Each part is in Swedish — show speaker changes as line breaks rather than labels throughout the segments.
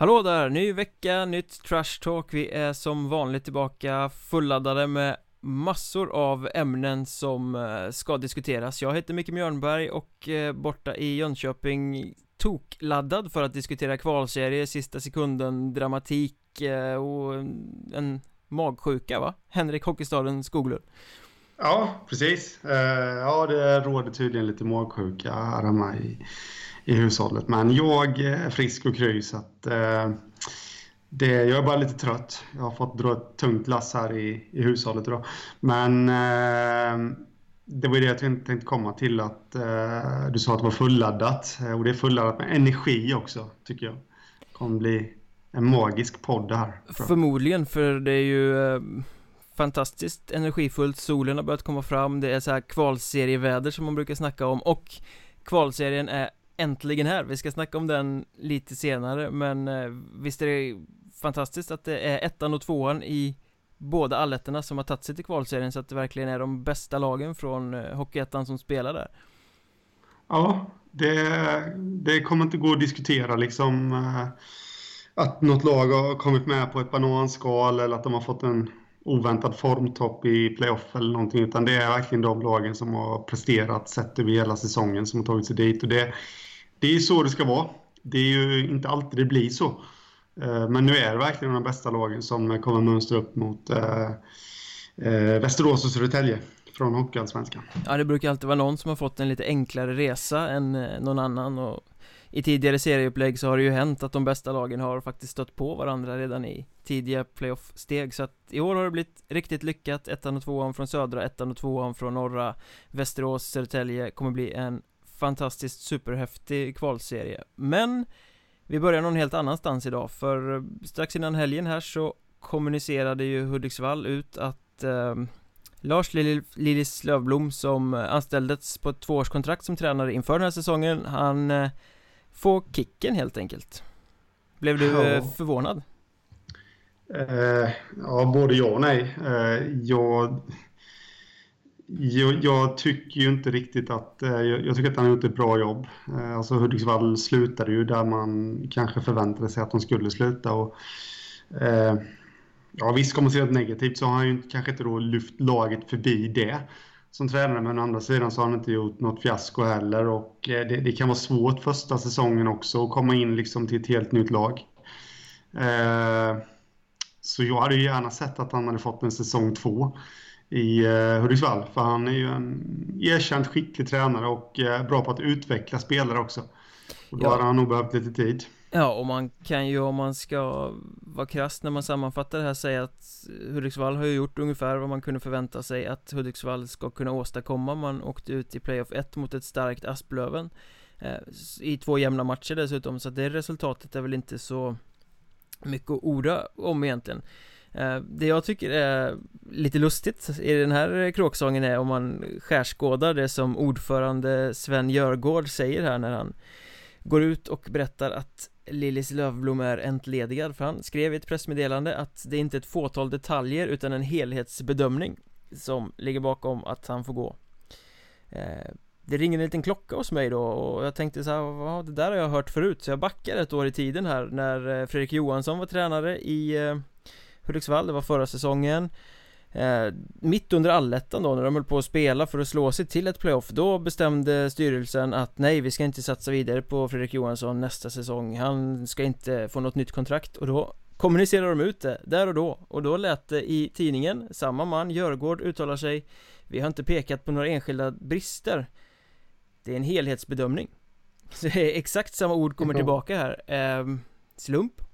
Hallå där, ny vecka, nytt trash talk Vi är som vanligt tillbaka fulladdade med massor av ämnen som eh, ska diskuteras Jag heter Micke Mjörnberg och eh, borta i Jönköping tokladdad för att diskutera kvalserie, sista sekunden, dramatik eh, och en magsjuka va? Henrik Hockeystaden Skoglund
Ja, precis. Ja, det råder tydligen lite magsjuka här hemma i i hushållet. Men jag eh, är frisk och kry så att eh, det, jag är bara lite trött. Jag har fått dra ett tungt lass här i, i hushållet idag. Men eh, det var ju det jag tänkte komma till att eh, du sa att det var fulladdat. Eh, och det är fulladdat med energi också tycker jag. Det kommer bli en magisk podd det här.
Förmodligen för det är ju eh, fantastiskt energifullt. Solen har börjat komma fram. Det är så här kvalserieväder som man brukar snacka om och kvalserien är äntligen här. Vi ska snacka om den lite senare, men eh, visst är det fantastiskt att det är ettan och tvåan i båda allettorna som har tagit sig till kvalserien så att det verkligen är de bästa lagen från eh, Hockeyettan som spelar där.
Ja, det, det kommer inte gå att diskutera liksom eh, att något lag har kommit med på ett bananskal eller att de har fått en oväntad formtopp i playoff eller någonting utan det är verkligen de lagen som har presterat sett över hela säsongen som har tagit sig dit och det, det är så det ska vara. Det är ju inte alltid det blir så. Eh, men nu är det verkligen de bästa lagen som kommer mönstra upp mot eh, eh, Västerås och Södertälje från Hockeyallsvenskan.
Ja, det brukar alltid vara någon som har fått en lite enklare resa än någon annan och i tidigare serieupplägg så har det ju hänt att de bästa lagen har faktiskt stött på varandra redan i tidiga playoff-steg så att i år har det blivit riktigt lyckat ettan och tvåan från södra, ettan och tvåan från norra Västerås, Södertälje kommer bli en fantastiskt superhäftig kvalserie Men vi börjar någon helt annanstans idag för strax innan helgen här så kommunicerade ju Hudiksvall ut att eh, Lars Lillis Lövblom som anställdes på ett tvåårskontrakt som tränare inför den här säsongen Han eh, får kicken helt enkelt Blev du eh, förvånad?
Eh, ja, både ja och nej. Eh, jag jag, jag, tycker ju inte riktigt att... Eh, jag, jag, tycker att han har gjort ett bra jobb. Eh, alltså Hudiksvall slutade ju där man kanske förväntade sig att de skulle sluta. Och, eh, ja, visst, kommer man se det negativt så har han ju kanske inte då lyft laget förbi det som tränare. Men å andra sidan så har han inte gjort något fiasko heller. Och eh, det, det, kan vara svårt första säsongen också att komma in liksom till ett helt nytt lag. Eh, så jag hade ju gärna sett att han hade fått en säsong två i eh, Hudiksvall. För han är ju en erkänt skicklig tränare och eh, bra på att utveckla spelare också. Och då ja. hade han nog behövt lite tid.
Ja, och man kan ju om man ska vara krass när man sammanfattar det här säga att Hudiksvall har ju gjort ungefär vad man kunde förvänta sig att Hudiksvall ska kunna åstadkomma. Man åkte ut i playoff 1 mot ett starkt Asplöven eh, i två jämna matcher dessutom, så det resultatet är väl inte så mycket att orda om egentligen. Eh, det jag tycker är lite lustigt i den här kråksången är om man skärskådar det som ordförande Sven Görgård säger här när han går ut och berättar att Lillis Lövblom är entledigad. För han skrev i ett pressmeddelande att det är inte ett fåtal detaljer utan en helhetsbedömning som ligger bakom att han får gå. Eh, det ringer en liten klocka hos mig då och jag tänkte så här, det där har jag hört förut. Så jag backar ett år i tiden här när eh, Fredrik Johansson var tränare i Hudiksvall, det var förra säsongen. Eh, Mitt under allettan då, när de höll på att spela för att slå sig till ett playoff Då bestämde styrelsen att nej, vi ska inte satsa vidare på Fredrik Johansson nästa säsong. Han ska inte få något nytt kontrakt. Och då kommunicerar de ut det, där och då. Och då lät det i tidningen, samma man, Görgård, uttalar sig. Vi har inte pekat på några enskilda brister. Det är en helhetsbedömning. Så exakt samma ord kommer tillbaka här. Eh, Slump?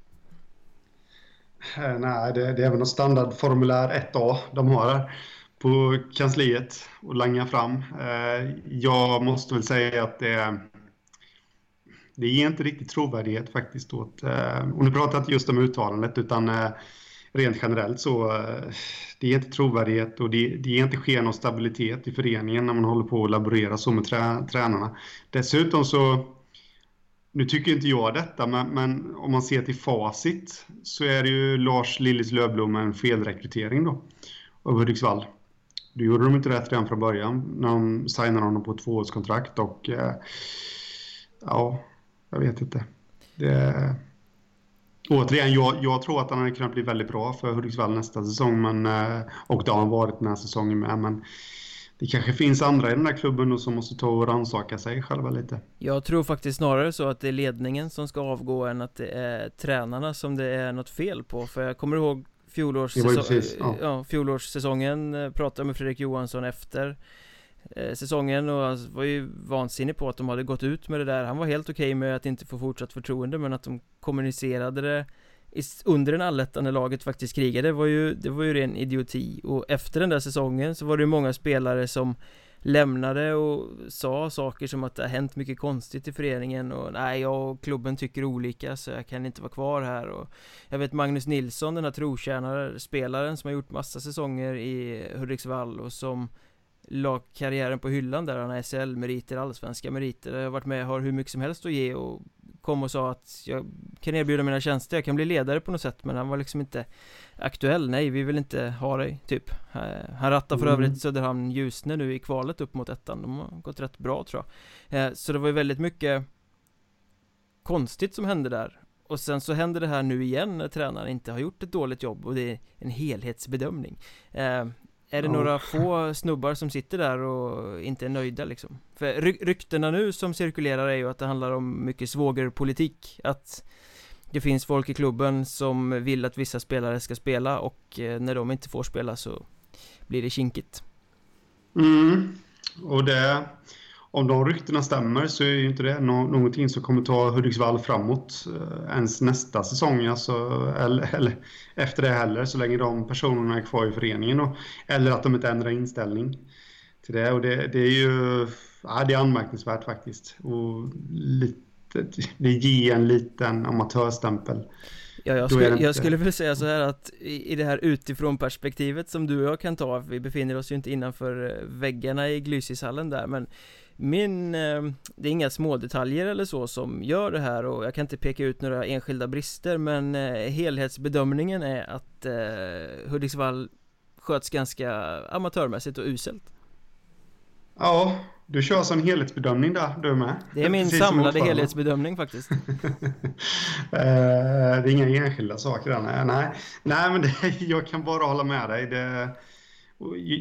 Eh, nej, det, det är väl något standardformulär 1A de har här på kansliet och langa fram. Eh, jag måste väl säga att det, det ger inte riktigt trovärdighet faktiskt åt, eh, och nu pratar jag inte just om uttalandet utan rent generellt så det ger inte trovärdighet och det, det ger inte sken och stabilitet i föreningen när man håller på att laborera så med trä, tränarna. Dessutom så nu tycker inte jag detta, men, men, om man ser till facit så är det ju Lars Lillis Lövblom en felrekrytering då av Hudiksvall. Då gjorde de inte rätt redan från början när de signade honom på ett tvåårskontrakt och eh, ja, jag vet inte. Det, återigen, jag, jag tror att han hade kunnat bli väldigt bra för Hudiksvall nästa säsong. Men, eh, och det har han varit den här säsongen med. Men det kanske finns andra i den här klubben som måste ta och rannsaka sig själva lite.
Jag tror faktiskt snarare så att det är ledningen som ska avgå än att det är tränarna som det är något fel på. För jag kommer ihåg fjolårssäsong, precis, ja. Ja, fjolårssäsongen eh, pratade med Fredrik Johansson efter eh, säsongen och han var ju vansinnig på att de hade gått ut med det där Han var helt okej okay med att inte få fortsatt förtroende men att de kommunicerade det under den allättande laget faktiskt krigade var ju, det var ju ren idioti. Och efter den där säsongen så var det ju många spelare som lämnade och sa saker som att det har hänt mycket konstigt i föreningen och nej, jag och klubben tycker olika så jag kan inte vara kvar här. Och jag vet Magnus Nilsson, den här trotjänare spelaren som har gjort massa säsonger i Hudiksvall och som la karriären på hyllan där. Han har SL-meriter, allsvenska meriter, jag har varit med, har hur mycket som helst att ge och kom och sa att jag kan erbjuda mina tjänster, jag kan bli ledare på något sätt men han var liksom inte aktuell, nej vi vill inte ha dig, typ. Eh, Han rattar för mm. övrigt Söderhamn Ljusne nu i kvalet upp mot ettan, de har gått rätt bra tror jag. Eh, Så det var ju väldigt mycket konstigt som hände där. Och sen så händer det här nu igen när tränaren inte har gjort ett dåligt jobb och det är en helhetsbedömning. Eh, är det oh. några få snubbar som sitter där och inte är nöjda liksom? För ry ryktena nu som cirkulerar är ju att det handlar om mycket svågerpolitik Att det finns folk i klubben som vill att vissa spelare ska spela och eh, när de inte får spela så blir det kinkigt
Mm, och det om de ryktena stämmer så är ju inte det någonting som kommer ta Hudiksvall framåt eh, ens nästa säsong, alltså, eller, eller, efter det heller, så länge de personerna är kvar i föreningen. Och, eller att de inte ändrar inställning till det. Och det, det är ju ja, det är anmärkningsvärt faktiskt. Och lite, det ger en liten amatörstämpel.
Ja, jag skulle, jag skulle väl säga så här att i, i det här utifrån perspektivet som du och jag kan ta, vi befinner oss ju inte innanför eh, väggarna i Glysishallen där, men min, eh, det är inga små detaljer eller så som gör det här och jag kan inte peka ut några enskilda brister men eh, helhetsbedömningen är att eh, Hudiksvall sköts ganska amatörmässigt och uselt.
Ja, du kör som helhetsbedömning där, du med.
Det är min Precis samlade helhetsbedömning faktiskt.
det är inga enskilda saker där, nej. Nej, men det, jag kan bara hålla med dig. Det,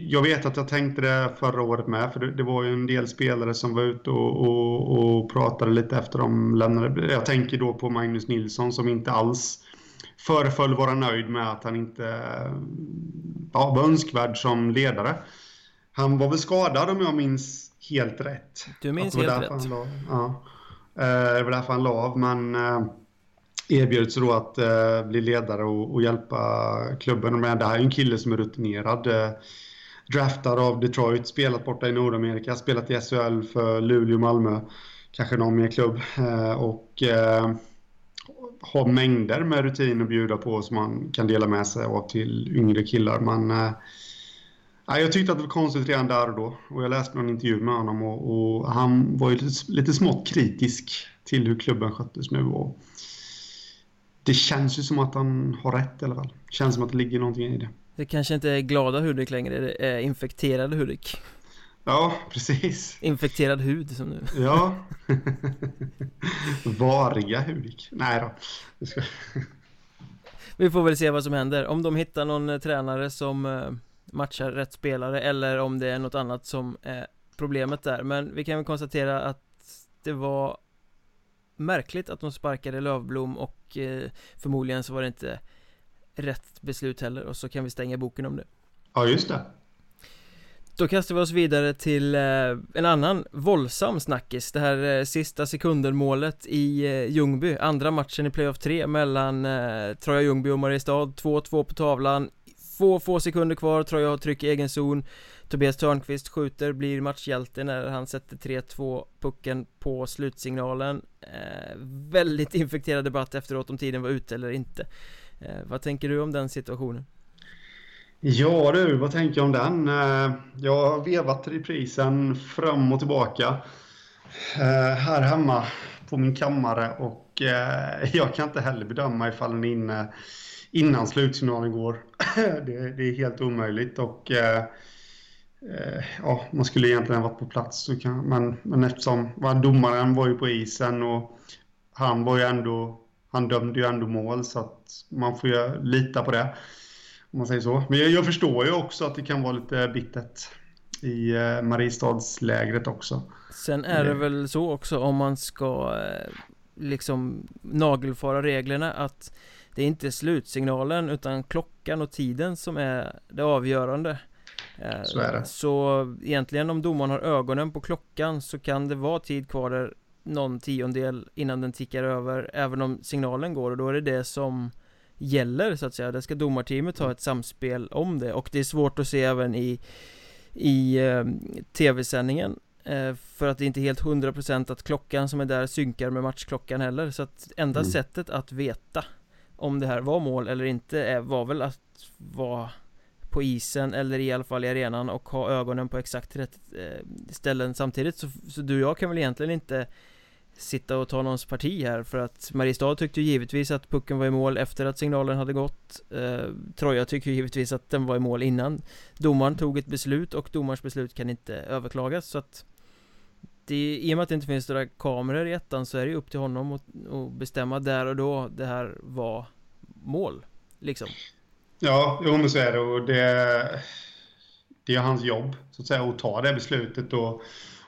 jag vet att jag tänkte det förra året med, för det, var ju en del spelare som var ute och, och, och, pratade lite efter de lämnade. Jag tänker då på Magnus Nilsson som inte alls föreföll vara nöjd med att han inte ja, var önskvärd som ledare. Han var väl skadad om jag minns helt rätt.
Du minns helt rätt.
La, ja. Eh, det var därför han la av, men eh, sig då att eh, bli ledare och, och, hjälpa klubben. Men det här är en kille som är rutinerad. Eh, draftad av Detroit, spelat borta i Nordamerika, spelat i SHL för Luleå, Malmö, kanske någon mer klubb. Eh, och eh, har mängder med rutin att bjuda på som man kan dela med sig av till yngre killar. Men, eh, jag tyckte att det var konstigt redan där och då. Och jag läste någon intervju med honom och, och han var ju lite, lite smått kritisk till hur klubben sköttes nu. Och, det känns ju som att han har rätt i alla fall. Känns som att det ligger någonting i det.
Det kanske inte är glada Hudik längre, det är infekterade Hudik.
Ja, precis.
Infekterad hud som nu.
Ja. Variga Hudik. Nej då.
Vi får väl se vad som händer. Om de hittar någon eh, tränare som eh, matchar rätt spelare eller om det är något annat som är problemet där. Men vi kan väl konstatera att det var märkligt att de sparkade Lövblom och eh, förmodligen så var det inte rätt beslut heller och så kan vi stänga boken om det.
Ja, just det.
Då kastar vi oss vidare till eh, en annan våldsam snackis. Det här eh, sista sekunden målet i eh, Ljungby. Andra matchen i playoff 3 mellan eh, Troja Ljungby och Mariestad. 2-2 på tavlan. Få, få sekunder kvar, Troja har tryck i egen zon Tobias Törnqvist skjuter, blir matchhjälte när han sätter 3-2 pucken på slutsignalen eh, Väldigt infekterad debatt efteråt om tiden var ute eller inte eh, Vad tänker du om den situationen?
Ja du, vad tänker jag om den? Eh, jag har vevat reprisen fram och tillbaka eh, här hemma på min kammare och eh, jag kan inte heller bedöma ifall den är inne innan slutsignalen går. det, det, är helt omöjligt och Eh, ja, man skulle egentligen ha varit på plats. Kan, men, men eftersom domaren var ju på isen och han var ju ändå han dömde ju ändå mål så att man får ju lita på det. Om man säger så. Men jag, jag förstår ju också att det kan vara lite bittert i eh, Mariestadslägret också.
Sen är det väl så också om man ska eh, liksom nagelfara reglerna att det är inte slutsignalen utan klockan och tiden som är det avgörande.
Eh, så är det.
Så egentligen om domaren har ögonen på klockan så kan det vara tid kvar där någon tiondel innan den tickar över även om signalen går och då är det det som gäller så att säga. Där ska domarteamet ha ett samspel om det och det är svårt att se även i i eh, tv-sändningen eh, för att det inte är helt 100% att klockan som är där synkar med matchklockan heller så att enda mm. sättet att veta om det här var mål eller inte är, var väl att vara på isen eller i alla fall i arenan och ha ögonen på exakt rätt eh, ställen. Samtidigt så, så du och jag kan väl egentligen inte sitta och ta någons parti här för att Mariestad tyckte ju givetvis att pucken var i mål efter att signalen hade gått. Eh, Troja tycker givetvis att den var i mål innan Domaren tog ett beslut och domarens beslut kan inte överklagas. Så att det, I och med att det inte finns några kameror i ettan så är det ju upp till honom att, att bestämma där och då det här var mål Liksom.
Ja, jo men så är det och det Det är hans jobb så att säga att ta det beslutet och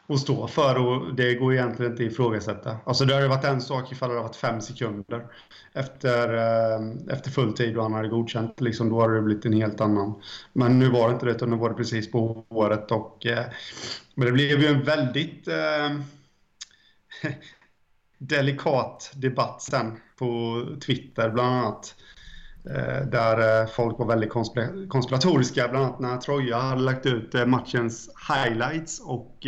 och stå för och det går egentligen inte att ifrågasätta. Alltså det hade varit en sak ifall det hade varit fem sekunder efter, eh, efter full tid och han hade godkänt. Liksom, då hade det blivit en helt annan. Men nu var det inte det utan nu var det precis på året och eh, men det blev ju en väldigt eh, delikat debatt sen på Twitter bland annat. Eh, där eh, folk var väldigt konspiratoriska, bland annat när Troja hade lagt ut eh, matchens highlights och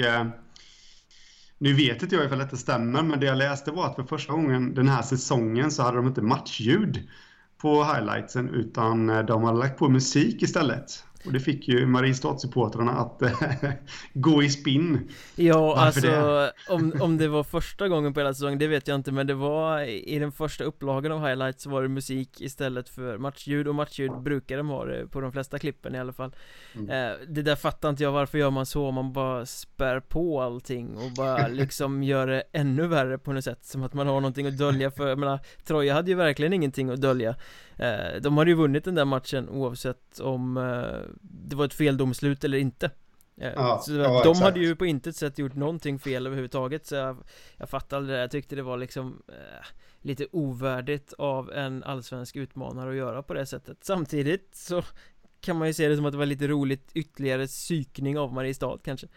nu vet inte jag ifall detta stämmer, men det jag läste var att för första gången den här säsongen så hade de inte matchljud på highlightsen utan de hade lagt på musik istället. Och det fick ju Mariestad-supportrarna att äh, gå i spinn
Ja, Varför alltså det? Om, om det var första gången på hela säsongen, det vet jag inte Men det var i den första upplagan av highlights så var det musik istället för matchljud Och matchljud brukar de ha det på de flesta klippen i alla fall mm. eh, Det där fattar inte jag, varför gör man så? Man bara spär på allting och bara liksom gör det ännu värre på något sätt Som att man har någonting att dölja för, jag menar Troja hade ju verkligen ingenting att dölja eh, De hade ju vunnit den där matchen oavsett om eh, det var ett feldomslut eller inte. Eh, ja, så ja, de exakt. hade ju på intet sätt gjort någonting fel överhuvudtaget så jag, jag fattade det. Där, jag tyckte det var liksom eh, Lite ovärdigt av en allsvensk utmanare att göra på det sättet. Samtidigt så kan man ju se det som att det var lite roligt ytterligare psykning av Mariestad kanske.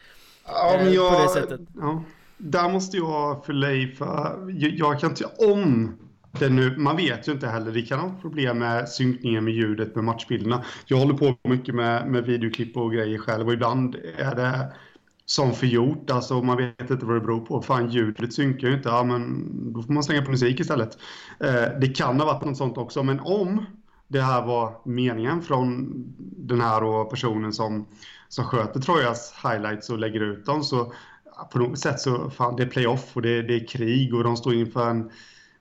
Ja men jag, på det sättet. Ja, där måste jag fylla i för jag, jag kan inte, om det nu, man vet ju inte heller. Det kan ha problem med synkningen med ljudet med matchbilderna. Jag håller på mycket med, med videoklipp och grejer själv och ibland är det som förgjort. Alltså man vet inte vad det beror på. Fan ljudet synkar ju inte. Ja men då får man slänga på musik istället. Eh, det kan ha varit något sånt också. Men om det här var meningen från den här personen som, som sköter Trojas highlights och lägger ut dem så på något sätt så fan det är playoff och det, det är krig och de står inför en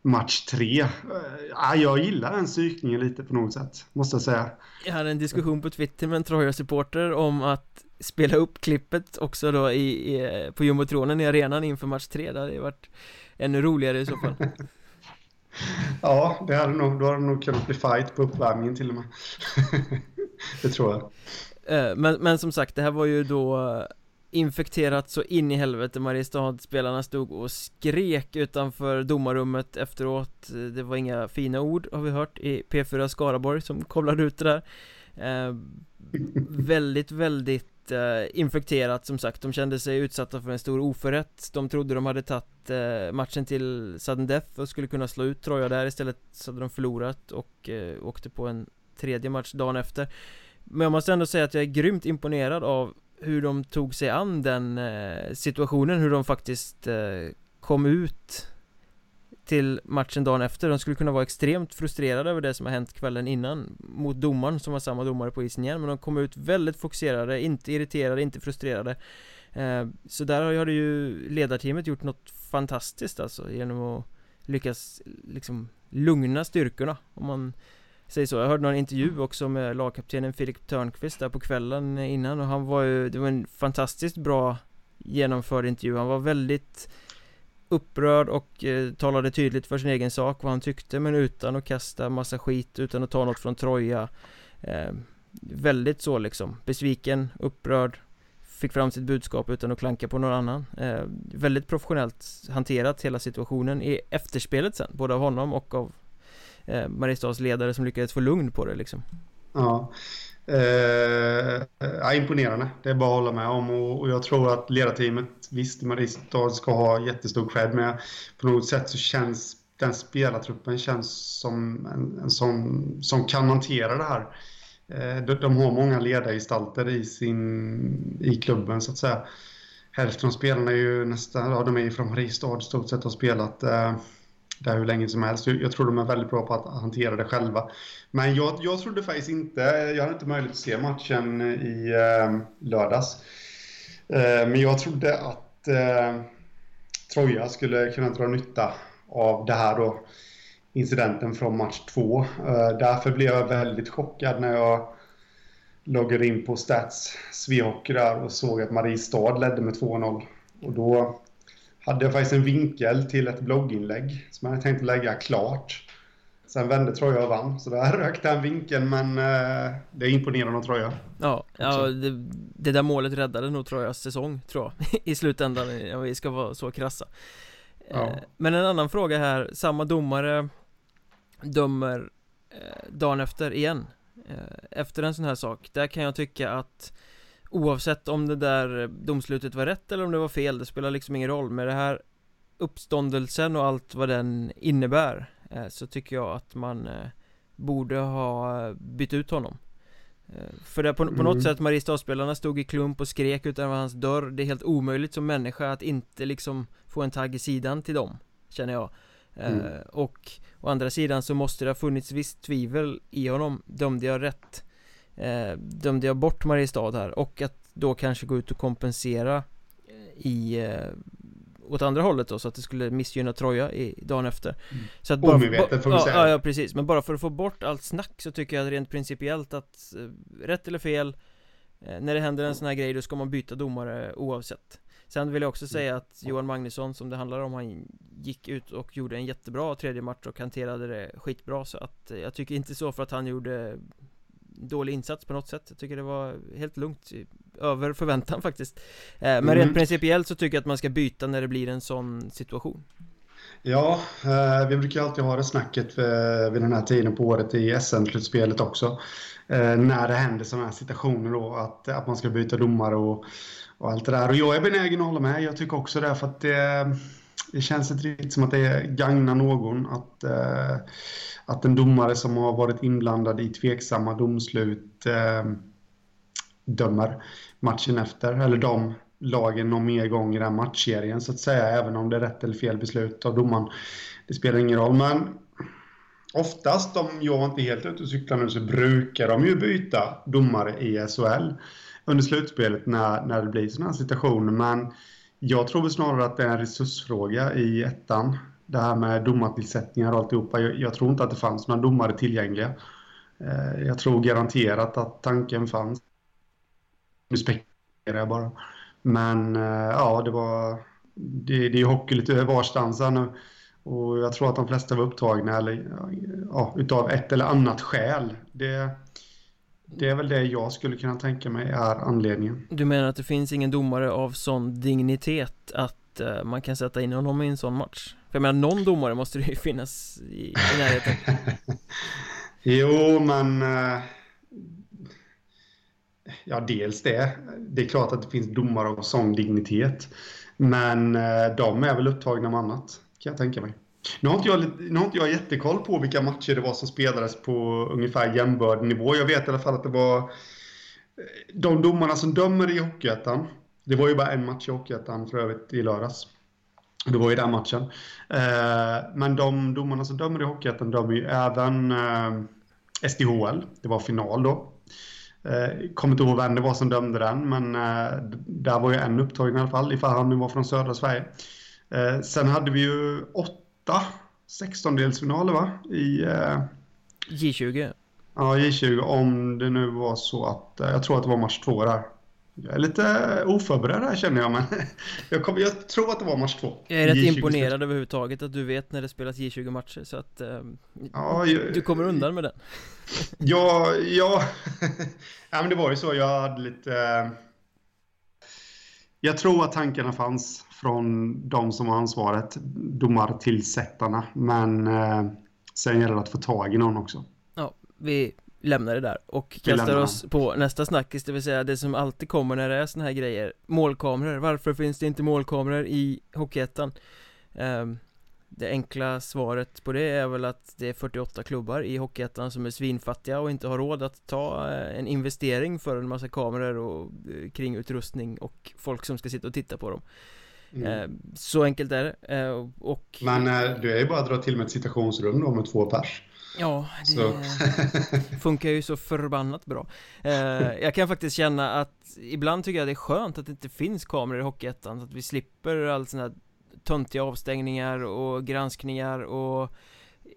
match tre. Ja, jag gillar den psykningen lite på något sätt, måste jag säga.
Jag hade en diskussion på Twitter med en Troja-supporter om att spela upp klippet också då i, i, på jumbotronen i arenan inför match tre. Det hade varit ännu roligare i så fall.
ja, det hade nog, då hade det nog kunnat bli fight på uppvärmningen till och med. det tror jag.
Eh, men, men som sagt, det här var ju då infekterat så in i helvete. Mariestad-spelarna stod och skrek utanför domarrummet efteråt. Det var inga fina ord har vi hört i P4 Skaraborg som kollade ut det där. Eh, Väldigt, väldigt eh, infekterat som sagt. De kände sig utsatta för en stor oförrätt. De trodde de hade tagit eh, matchen till sudden death och skulle kunna slå ut Troja där. Istället så hade de förlorat och eh, åkte på en tredje match dagen efter. Men jag måste ändå säga att jag är grymt imponerad av hur de tog sig an den eh, situationen, hur de faktiskt eh, kom ut till matchen dagen efter. De skulle kunna vara extremt frustrerade över det som har hänt kvällen innan mot domaren som var samma domare på isen igen. Men de kom ut väldigt fokuserade, inte irriterade, inte frustrerade. Eh, så där har ju ledarteamet gjort något fantastiskt alltså genom att lyckas liksom lugna styrkorna om man Säg så, jag hörde någon intervju också med lagkaptenen Filip Törnqvist där på kvällen innan och han var ju, det var en fantastiskt bra genomförd intervju. Han var väldigt upprörd och eh, talade tydligt för sin egen sak vad han tyckte men utan att kasta massa skit, utan att ta något från Troja. Eh, Väldigt så liksom, besviken, upprörd Fick fram sitt budskap utan att klanka på någon annan. Eh, Väldigt professionellt hanterat hela situationen i efterspelet sen, både av honom och av eh, Mariestads ledare som lyckades få lugn på det liksom
Ja Eh, ja, imponerande, det är bara att hålla med om och, och jag tror att ledarteamet, visst Mariestad ska ha jättestor cred men på något sätt så känns den spelartruppen känns som en, en sån som kan hantera det här. Eh, de, de, har många ledargestalter i, sin, i klubben så att säga. Hälften av spelarna är ju nästan, ja de är ju från Mariestad i stort sett och har spelat eh, där hur länge som helst. Jag tror de är väldigt bra på att hantera det själva. Men jag, jag trodde faktiskt inte, jag hade inte möjlighet att se matchen i eh, lördags. Eh, men jag trodde att eh, Troja skulle kunna dra nytta av det här då, incidenten från match två. Eh, därför blev jag väldigt chockad när jag loggade in på Stats Svehockey där och såg att Mariestad ledde med 2-0. Och då hade jag faktiskt en vinkel till ett blogginlägg som jag hade tänkt lägga klart. Sen vände Troja och vann, så där rök den vinkeln, men eh, det är imponerande av Troja.
Ja, ja det, det, där målet räddade nog Trojas säsong, tror jag, i slutändan, om vi ska vara så krassa. Ja. Eh, men en annan fråga här, samma domare dömer eh, dagen efter igen. Eh, efter en sån här sak, där kan jag tycka att Oavsett om det där domslutet var rätt eller om det var fel, det spelar liksom ingen roll Med det här uppståndelsen och allt vad den innebär eh, Så tycker jag att man eh, borde ha bytt ut honom eh, För det på, på något mm. sätt, Mariestadspelarna stod i klump och skrek utanför hans dörr Det är helt omöjligt som människa att inte liksom få en tagg i sidan till dem Känner jag mm. Och å andra sidan så måste det ha funnits visst tvivel i honom Dömde jag rätt? Eh, dömde jag bort Mariestad här och att då kanske gå ut och kompensera eh, i eh, åt andra hållet då så att det skulle missgynna Troja i dagen efter.
Mm. så att bara, Omedvetet får vi säga.
ja, ja, precis, men bara för att få bort allt snack så tycker jag rent principiellt att eh, rätt eller fel eh, när det händer en sån här grej då ska man byta domare oavsett. Sen vill jag också säga att Johan Magnusson som det handlar om Han gick ut och gjorde en jättebra tredje match och hanterade det skitbra. Så att Jag tycker inte så för att han gjorde dålig insats på något sätt Jag tycker det var helt lugnt Över förväntan faktiskt eh, Men mm. rent principiellt så tycker jag att man ska byta när det blir en sån situation
Ja, eh, vi brukar alltid ha det snacket vid den här tiden på året i SM-slutspelet också. Eh, när det händer sådana här situationer då, att, att man ska byta domare och, och allt det där. Och jag är benägen att hålla med. Jag tycker också det, för att det, det känns inte riktigt som att det gagnar någon att eh, att en domare som har varit inblandad i tveksamma domslut eh, dömer matchen efter, eller de lagen någon mer gång i den matchserien så att säga, även om det är rätt eller fel beslut av domaren. Det spelar ingen roll, men oftast, om jag inte är helt ute och cyklar nu, så brukar de ju byta domare i SHL under slutspelet när, när det blir sådana här situationer, men jag tror snarare att det är en resursfråga i ettan det här med domartillsättningar och alltihopa. Jag, jag tror inte att det fanns några domare tillgängliga. Eh, jag tror garanterat att tanken fanns. Nu spekulerar jag bara. Men eh, ja, det var... Det, det är hockey lite varstans nu. Och jag tror att de flesta var upptagna eller, ja, utav ett eller annat skäl. Det, det är väl det jag skulle kunna tänka mig är anledningen.
Du menar att det finns ingen domare av sån dignitet att uh, man kan sätta in honom i en sån match? För jag menar, någon domare måste det ju finnas i, i närheten
Jo, men uh, Ja, dels det Det är klart att det finns domare av sån dignitet Men uh, de är väl upptagna med annat Kan jag tänka mig nu har, inte jag, nu har inte jag jättekoll på vilka matcher det var som spelades på ungefär jämbördig nivå. Jag vet i alla fall att det var eh, de domarna som dömer i Hockeyettan. Det var ju bara en match i Hockeyettan för övrigt i lördags. Det var ju den matchen. Eh, men de domarna som dömer i Hockeyettan dömer ju även eh, SDHL. Det var final då. Kommer inte ihåg vem det var som dömde den, men där var ju en upptagen i alla fall, ifall han nu var från södra Sverige. Sen hade vi ju åtta 16-delsfinaler va? I...
J20.
Ja, J20 om det nu var så att, jag tror att det var match två där. Jag är lite oförberedd här känner jag, men jag, kom, jag tror att det var match två.
Jag är rätt J20 imponerad överhuvudtaget att du vet när det spelas J20 matcher, så att eh, ja, jag, du kommer undan med den.
ja, ja, ja, men det var ju så. Jag hade lite... Eh, jag tror att tankarna fanns från de som har ansvaret, domartillsättarna, men eh, sen gäller det att få tag i någon också.
Ja, vi lämnar det där och kastar oss på nästa snackis, det vill säga det som alltid kommer när det är såna här grejer. Målkameror, varför finns det inte målkameror i Hockeyettan? Um, det enkla svaret på det är väl att det är 48 klubbar i Hockeyettan som är svinfattiga och inte har råd att ta eh, en investering för en massa kameror och eh, kringutrustning och folk som ska sitta och titta på dem mm. Ehm, så enkelt är det. Ehm, och
Men eh, du är ju bara att dra till med ett citationsrum då med två pers.
Ja, det funkar ju så förbannat bra. Eh, Jag kan faktiskt känna att ibland tycker jag det är skönt att det inte finns kameror i Hockeyettan Så att vi slipper allt sådana här töntiga avstängningar och granskningar och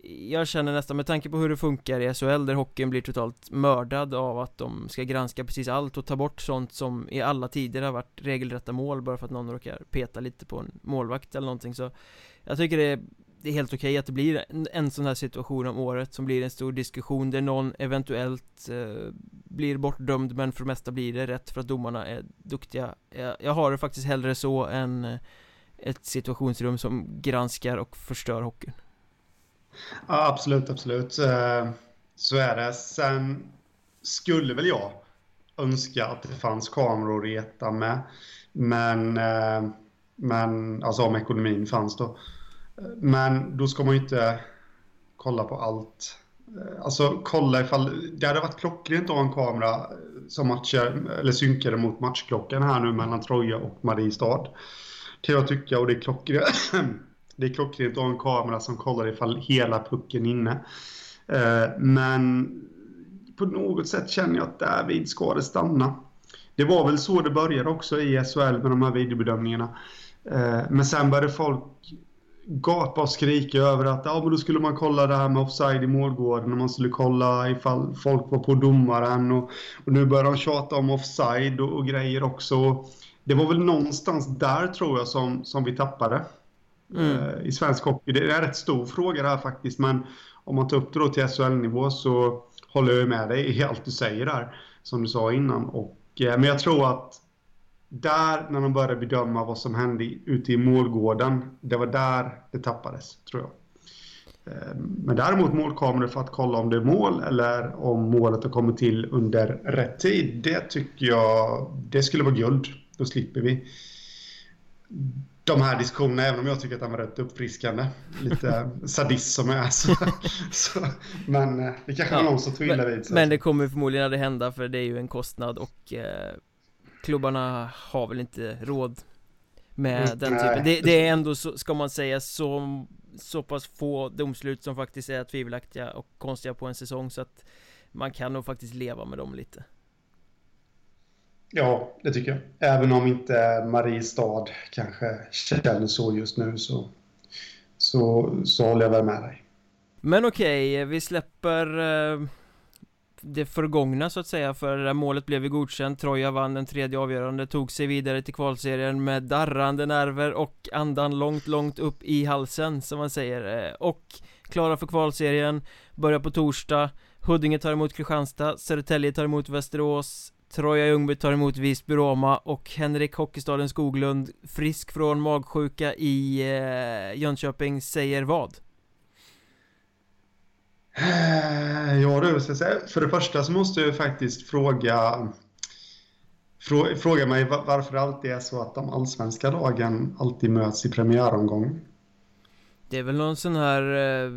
jag känner nästan med tanke på hur det funkar i SHL där hockeyn blir totalt mördad av att de ska granska precis allt och ta bort sånt som i alla tider har varit regelrätta mål bara för att någon råkar peta lite på en målvakt eller någonting. Så Jag tycker det är det är helt okej okay att det blir en, en sån här situation om året som blir en stor diskussion där någon eventuellt eh, blir bortdömd men för det mesta blir det rätt för att domarna är duktiga. Jag, jag har det faktiskt hellre så än eh, ett situationsrum som granskar och förstör hockeyn.
Ja absolut, absolut eh, så är det sen skulle väl jag önska att det fanns kameror i reta med men eh, men alltså om ekonomin fanns då men då ska man ju inte kolla på allt. Eh, alltså kolla ifall, det hade varit klockrent att ha en kamera som matchar, eller synkade mot matchklockan här nu mellan Troja och Mariestad. Kan jag tycka och det är klockrent. Det är klockrent att ha en kamera som kollar ifall hela pucken är inne. Eh, men på något sätt känner jag att därvid ska det stanna. Det var väl så det började också i SHL med de här videobedömningarna. Eh, men sen började folk gapa och skrika över att ja, men då skulle man kolla det här med offside i målgården och man skulle kolla ifall folk var på domaren och, och nu börjar de tjata om offside och, och, grejer också. Det var väl någonstans där tror jag som, som vi tappade mm. Eh, i svensk hockey. Det är en rätt stor fråga det här faktiskt men om man tar upp det då till SHL-nivå så håller jag med dig i allt du säger där som du sa innan. Och, eh, men jag tror att där, när de började bedöma vad som hände ute i målgården, det var där det tappades, tror jag. Eh, men däremot målkameror för att kolla om det är mål eller om målet har kommit till under rätt tid, det tycker jag, det skulle vara guld. Då slipper vi de här diskussionerna, även om jag tycker att de var rätt uppfriskande. Lite sadist som jag är. Så, så, men eh, det kanske ja, någon som tvivlar
vid.
Men,
men det kommer förmodligen aldrig hända för det är ju en kostnad och eh, klubbarna har väl inte råd med mm, den typen det, det, är ändå, så, ska man säga, så, så pass få domslut som faktiskt är tvivelaktiga och konstiga på en säsong så att man kan nog faktiskt leva med dem lite
Ja, det tycker jag. Även om inte Mariestad kanske känner så just nu så, så, så håller jag väl med dig.
Men okej, okay, vi släpper eh, det förgångna så att säga för det där målet blev ju godkänt. Troja vann den tredje avgörande Tog sig vidare till kvalserien med darrande nerver och andan långt, långt upp i halsen som man säger eh, Och klara för kvalserien. Börjar på torsdag. Huddinge tar emot Kristianstad. Södertälje tar emot Västerås. Troja Ljungby tar emot Visby Roma och Henrik Hockeystaden Skoglund Frisk från magsjuka i eh, Jönköping säger vad?
Ja du, ska säga. för det första så måste jag faktiskt fråga Fråga mig varför det alltid är så att de allsvenska lagen alltid möts i premiäromgången.
Det är väl någon sån här eh,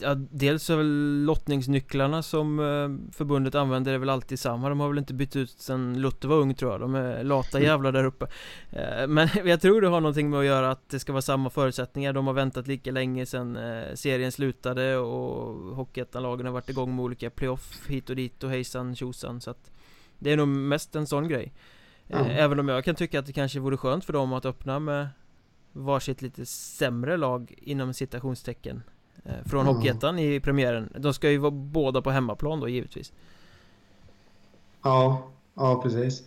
ja, Dels är väl lottningsnycklarna som eh, förbundet använder är väl alltid samma. De har väl inte bytt ut sen Lutte var ung tror jag. De är lata mm. jävlar där uppe. Eh, Men jag tror det har någonting med att göra att det ska vara samma förutsättningar. De har väntat lika länge sen serien slutade och Hockeyettan-lagen har varit igång med olika playoff hit och dit och hejsan tjosan. Så att Det är nog mest en sån grej. Mm. Även om jag kan tycka att det kanske vore skönt för dem att öppna med varsitt lite sämre lag inom citationstecken eh, Från mm. Hockeyettan i premiären De ska ju vara båda på hemmaplan då givetvis
Ja ja precis.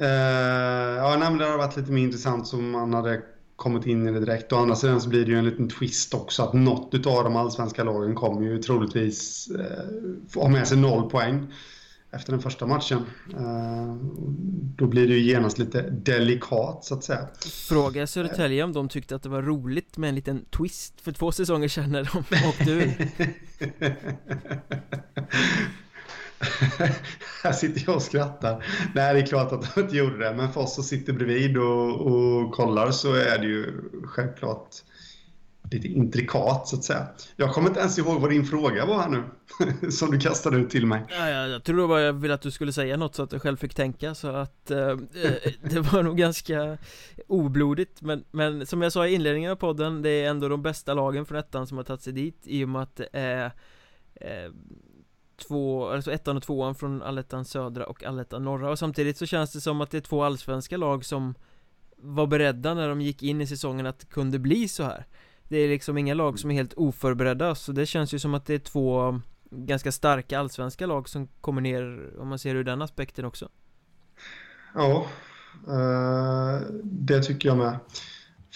Uh, ja, nej, men det har varit lite mer intressant som man hade kommit in i det direkt. Å andra sidan så blir det ju en liten twist också att något av de allsvenska lagen kommer ju troligtvis uh, ha med sig noll poäng efter den första matchen. Uh, då blir det ju genast lite delikat så att säga.
Fråga Södertälje om de tyckte att det var roligt med en liten twist för två säsonger sedan när de åkte ur.
här sitter jag och skrattar. Nej, det är klart att de inte gjorde det. Men för oss som sitter bredvid och, och kollar så är det ju självklart lite intrikat så att säga. Jag kommer inte ens ihåg vad din fråga var här nu. som du kastade ut till mig.
Ja, ja, jag tror bara jag ville att du skulle säga något så att jag själv fick tänka så att eh, eh, det var nog ganska oblodigt men, men som jag sa i inledningen av podden det är ändå de bästa lagen från ettan som har tagit sig dit i och med att det är eh, två, alltså ettan och tvåan från allettan södra och allettan norra och samtidigt så känns det som att det är två allsvenska lag som var beredda när de gick in i säsongen att det kunde bli så här det är liksom inga lag som är helt oförberedda så det känns ju som att det är två ganska starka allsvenska lag som kommer ner om man ser ur den aspekten också.
Ja, uh, det tycker jag med.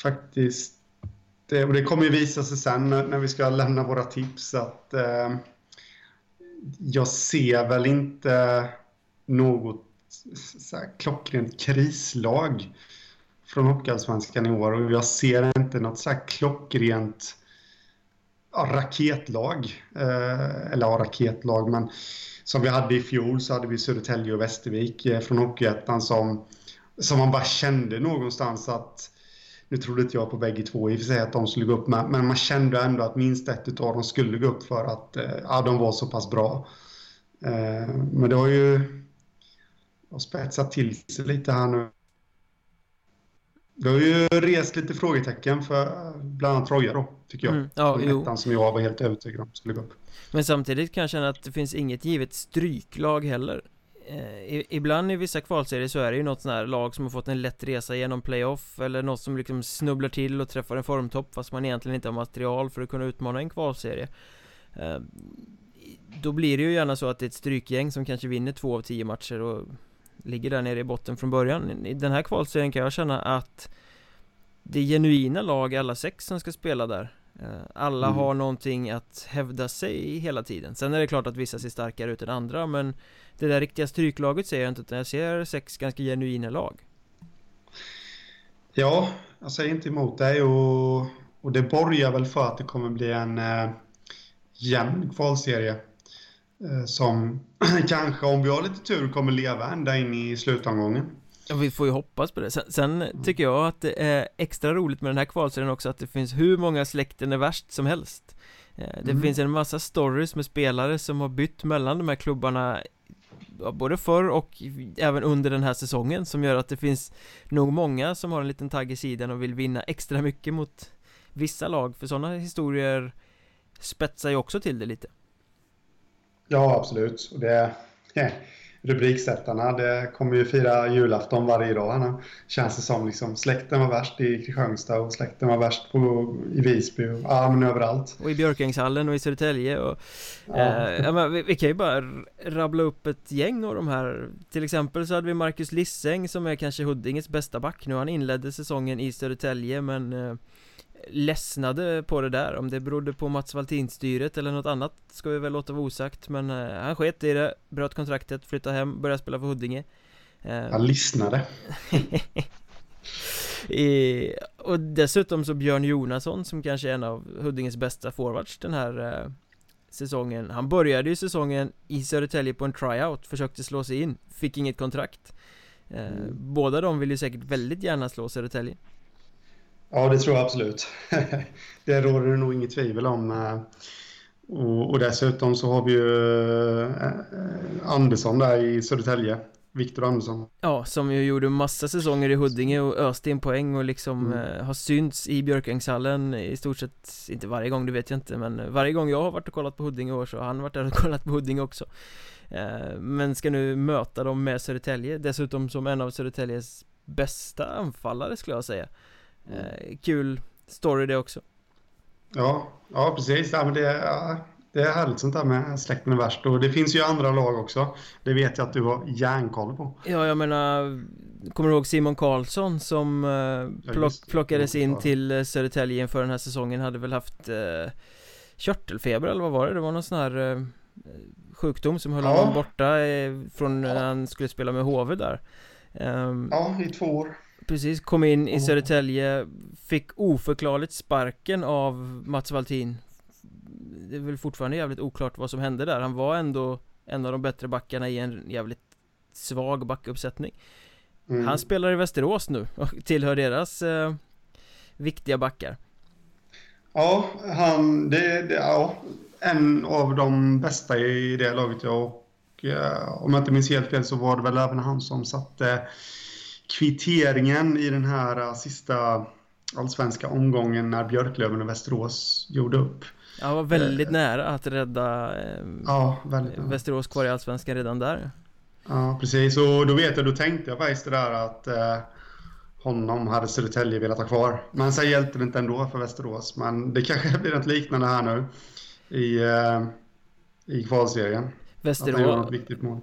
Faktiskt. Det, och det kommer ju visa sig sen när vi ska lämna våra tips att eh, jag ser väl inte något så här, klockrent krislag från Hockeyallsvenskan i år och jag ser inte något så här klockrent ja, raketlag. Eh, eller ja, raketlag, men som vi hade i fjol så hade vi Södertälje och Västervik eh, från Hockeyettan som, som man bara kände någonstans att nu trodde inte jag på bägge två i och för sig att de skulle gå upp, med, men man kände ändå att minst ett av dem skulle gå upp för att eh, ja, de var så pass bra. Eh, men det har ju spetsat till sig lite här nu. Det har ju rest lite frågetecken för bland annat Troja då, tycker jag. Mm, ja, jo. som jag var helt övertygad om skulle gå upp.
Men samtidigt kan jag känna att det finns inget givet stryklag heller eh, Ibland i vissa kvalserier så är det ju något sånt här lag som har fått en lätt resa genom playoff Eller något som liksom snubblar till och träffar en formtopp fast man egentligen inte har material för att kunna utmana en kvalserie eh, Då blir det ju gärna så att det är ett strykgäng som kanske vinner två av tio matcher och Ligger där nere i botten från början. I den här kvalserien kan jag känna att Det är genuina lag alla sex som ska spela där. Eh, alla mm. har någonting att hävda sig i hela tiden. Sen är det klart att vissa ser starkare ut än andra men det där riktiga stryklaget ser jag inte utan jag ser sex ganska genuina lag.
Ja, jag säger inte emot dig och, och det borgar väl för att det kommer bli en eh, jämn kvalserie som kanske om vi har lite tur kommer leva ända in i slutomgången.
Ja, vi får ju hoppas på det. Sen, sen mm. tycker jag att det är extra roligt med den här kvalserien också att det finns hur många släkten är värst som helst. Eh, det mm. finns en massa stories med spelare som har bytt mellan de här klubbarna både förr och även under den här säsongen som gör att det finns nog många som har en liten tagg i sidan och vill vinna extra mycket mot vissa lag för sådana historier spetsar ju också till det lite
Ja absolut och det rubriksättarna. Det kommer ju fira julafton varje dag. Nu. Känns det som liksom, släkten var värst i Kristianstad och släkten var värst på, i Visby och ja, men överallt.
Och i Björkängshallen och i Södertälje och ja. Eh, ja, men vi, vi, kan ju bara rabbla upp ett gäng av de här. Till exempel så hade vi Marcus Lisseng som är kanske Huddinges bästa back nu. Han inledde säsongen i Södertälje men eh, ledsnade på det där. Om det berodde på Mats Valtin-styret eller något annat ska vi väl låta vara osagt Men eh, han sket i det, bröt kontraktet, flyttade hem, började spela för Huddinge.
Eh, Han lyssnade.
I, Och dessutom så Björn Jonasson som kanske är en av Huddinges bästa forwards den här eh, säsongen. Han började ju säsongen i Södertälje på en tryout, försökte slå sig in, fick inget kontrakt. Eh, mm. Båda de vill ju säkert väldigt gärna slå Södertälje
Ja, det tror jag absolut. det råder det nog inget tvivel om. Eh, och, och dessutom så har vi ju eh, Andersson där i Södertälje. Viktor Andersson.
Ja, som ju gjorde massa säsonger i Huddinge och öste in poäng och liksom mm. eh, har synts i Björkängshallen i stort sett, inte varje gång, det vet jag inte, men varje gång jag har varit och kollat på Huddinge år så har han varit där och kollat på Huddinge också. Men ska nu möta dem med Södertälje, dessutom som en av Södertäljes bästa anfallare skulle jag säga. Eh, kul story det också.
Ja, ja precis. Ja, men det, ja, det är härligt sånt där med släkten är värst. Och det finns ju andra lag också. Det vet jag att du har järnkoll på.
Ja, jag menar Kommer du ihåg Simon Karlsson som eh, plock, plockades in till eh, Södertälje inför den här säsongen Hade väl haft eh, Körtelfeber eller vad var det? Det var någon sån här eh, Sjukdom som höll ja. honom borta eh, Från när han skulle spela med HV där
um, Ja, i två år
Precis, kom in i Södertälje Fick oförklarligt sparken av Mats Valtin Det är väl fortfarande jävligt oklart vad som hände där. Han var ändå en av de bättre backarna i en jävligt svag backuppsättning. Mm. Han spelar i Västerås nu och tillhör deras eh, viktiga backar.
Ja, han, det, det, ja, en av de bästa i det laget. Ja, och eh, om jag inte minns helt fel så var det väl även han som satte kvitteringen i den här uh, sista allsvenska omgången när Björklöven och Västerås gjorde upp.
Ja, var väldigt eh, nära att rädda eh,
ja,
Västerås kvar i allsvenskan redan där.
Ja, precis. Och då vet jag, då tänkte jag faktiskt det där att eh, honom hade Södertälje velat ha kvar. Men sen hjälpte det inte ändå för Västerås. Men det kanske blir något liknande här nu i, eh, i kvalserien.
Västerås,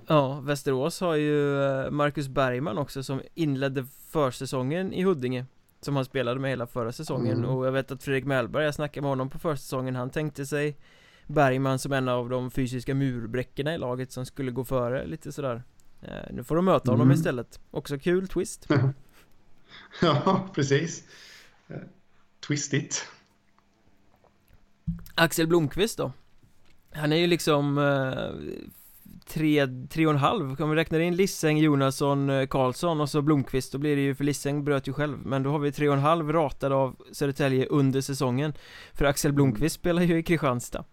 ja, Västerås har ju eh, Marcus Bergman också som inledde försäsongen i Huddinge Som han spelade med hela förra säsongen. Mm. och jag vet att Fredrik Mellberg, jag snackade med honom på försäsongen Han tänkte sig Bergman som en av de fysiska murbräckorna i laget som skulle gå före lite sådär. Eh, Nu får de möta honom mm. istället. Också kul twist.
Ja, precis. Twistigt.
Axel Blomqvist då? Han är ju liksom eh, tre, tre och en halv, om vi räknar in Lisseng, Jonasson, eh, Karlsson och så Blomqvist Då blir det ju, för Lisseng bröt ju själv Men då har vi tre och en halv ratade av Södertälje under säsongen För Axel Blomqvist spelar ju i Kristianstad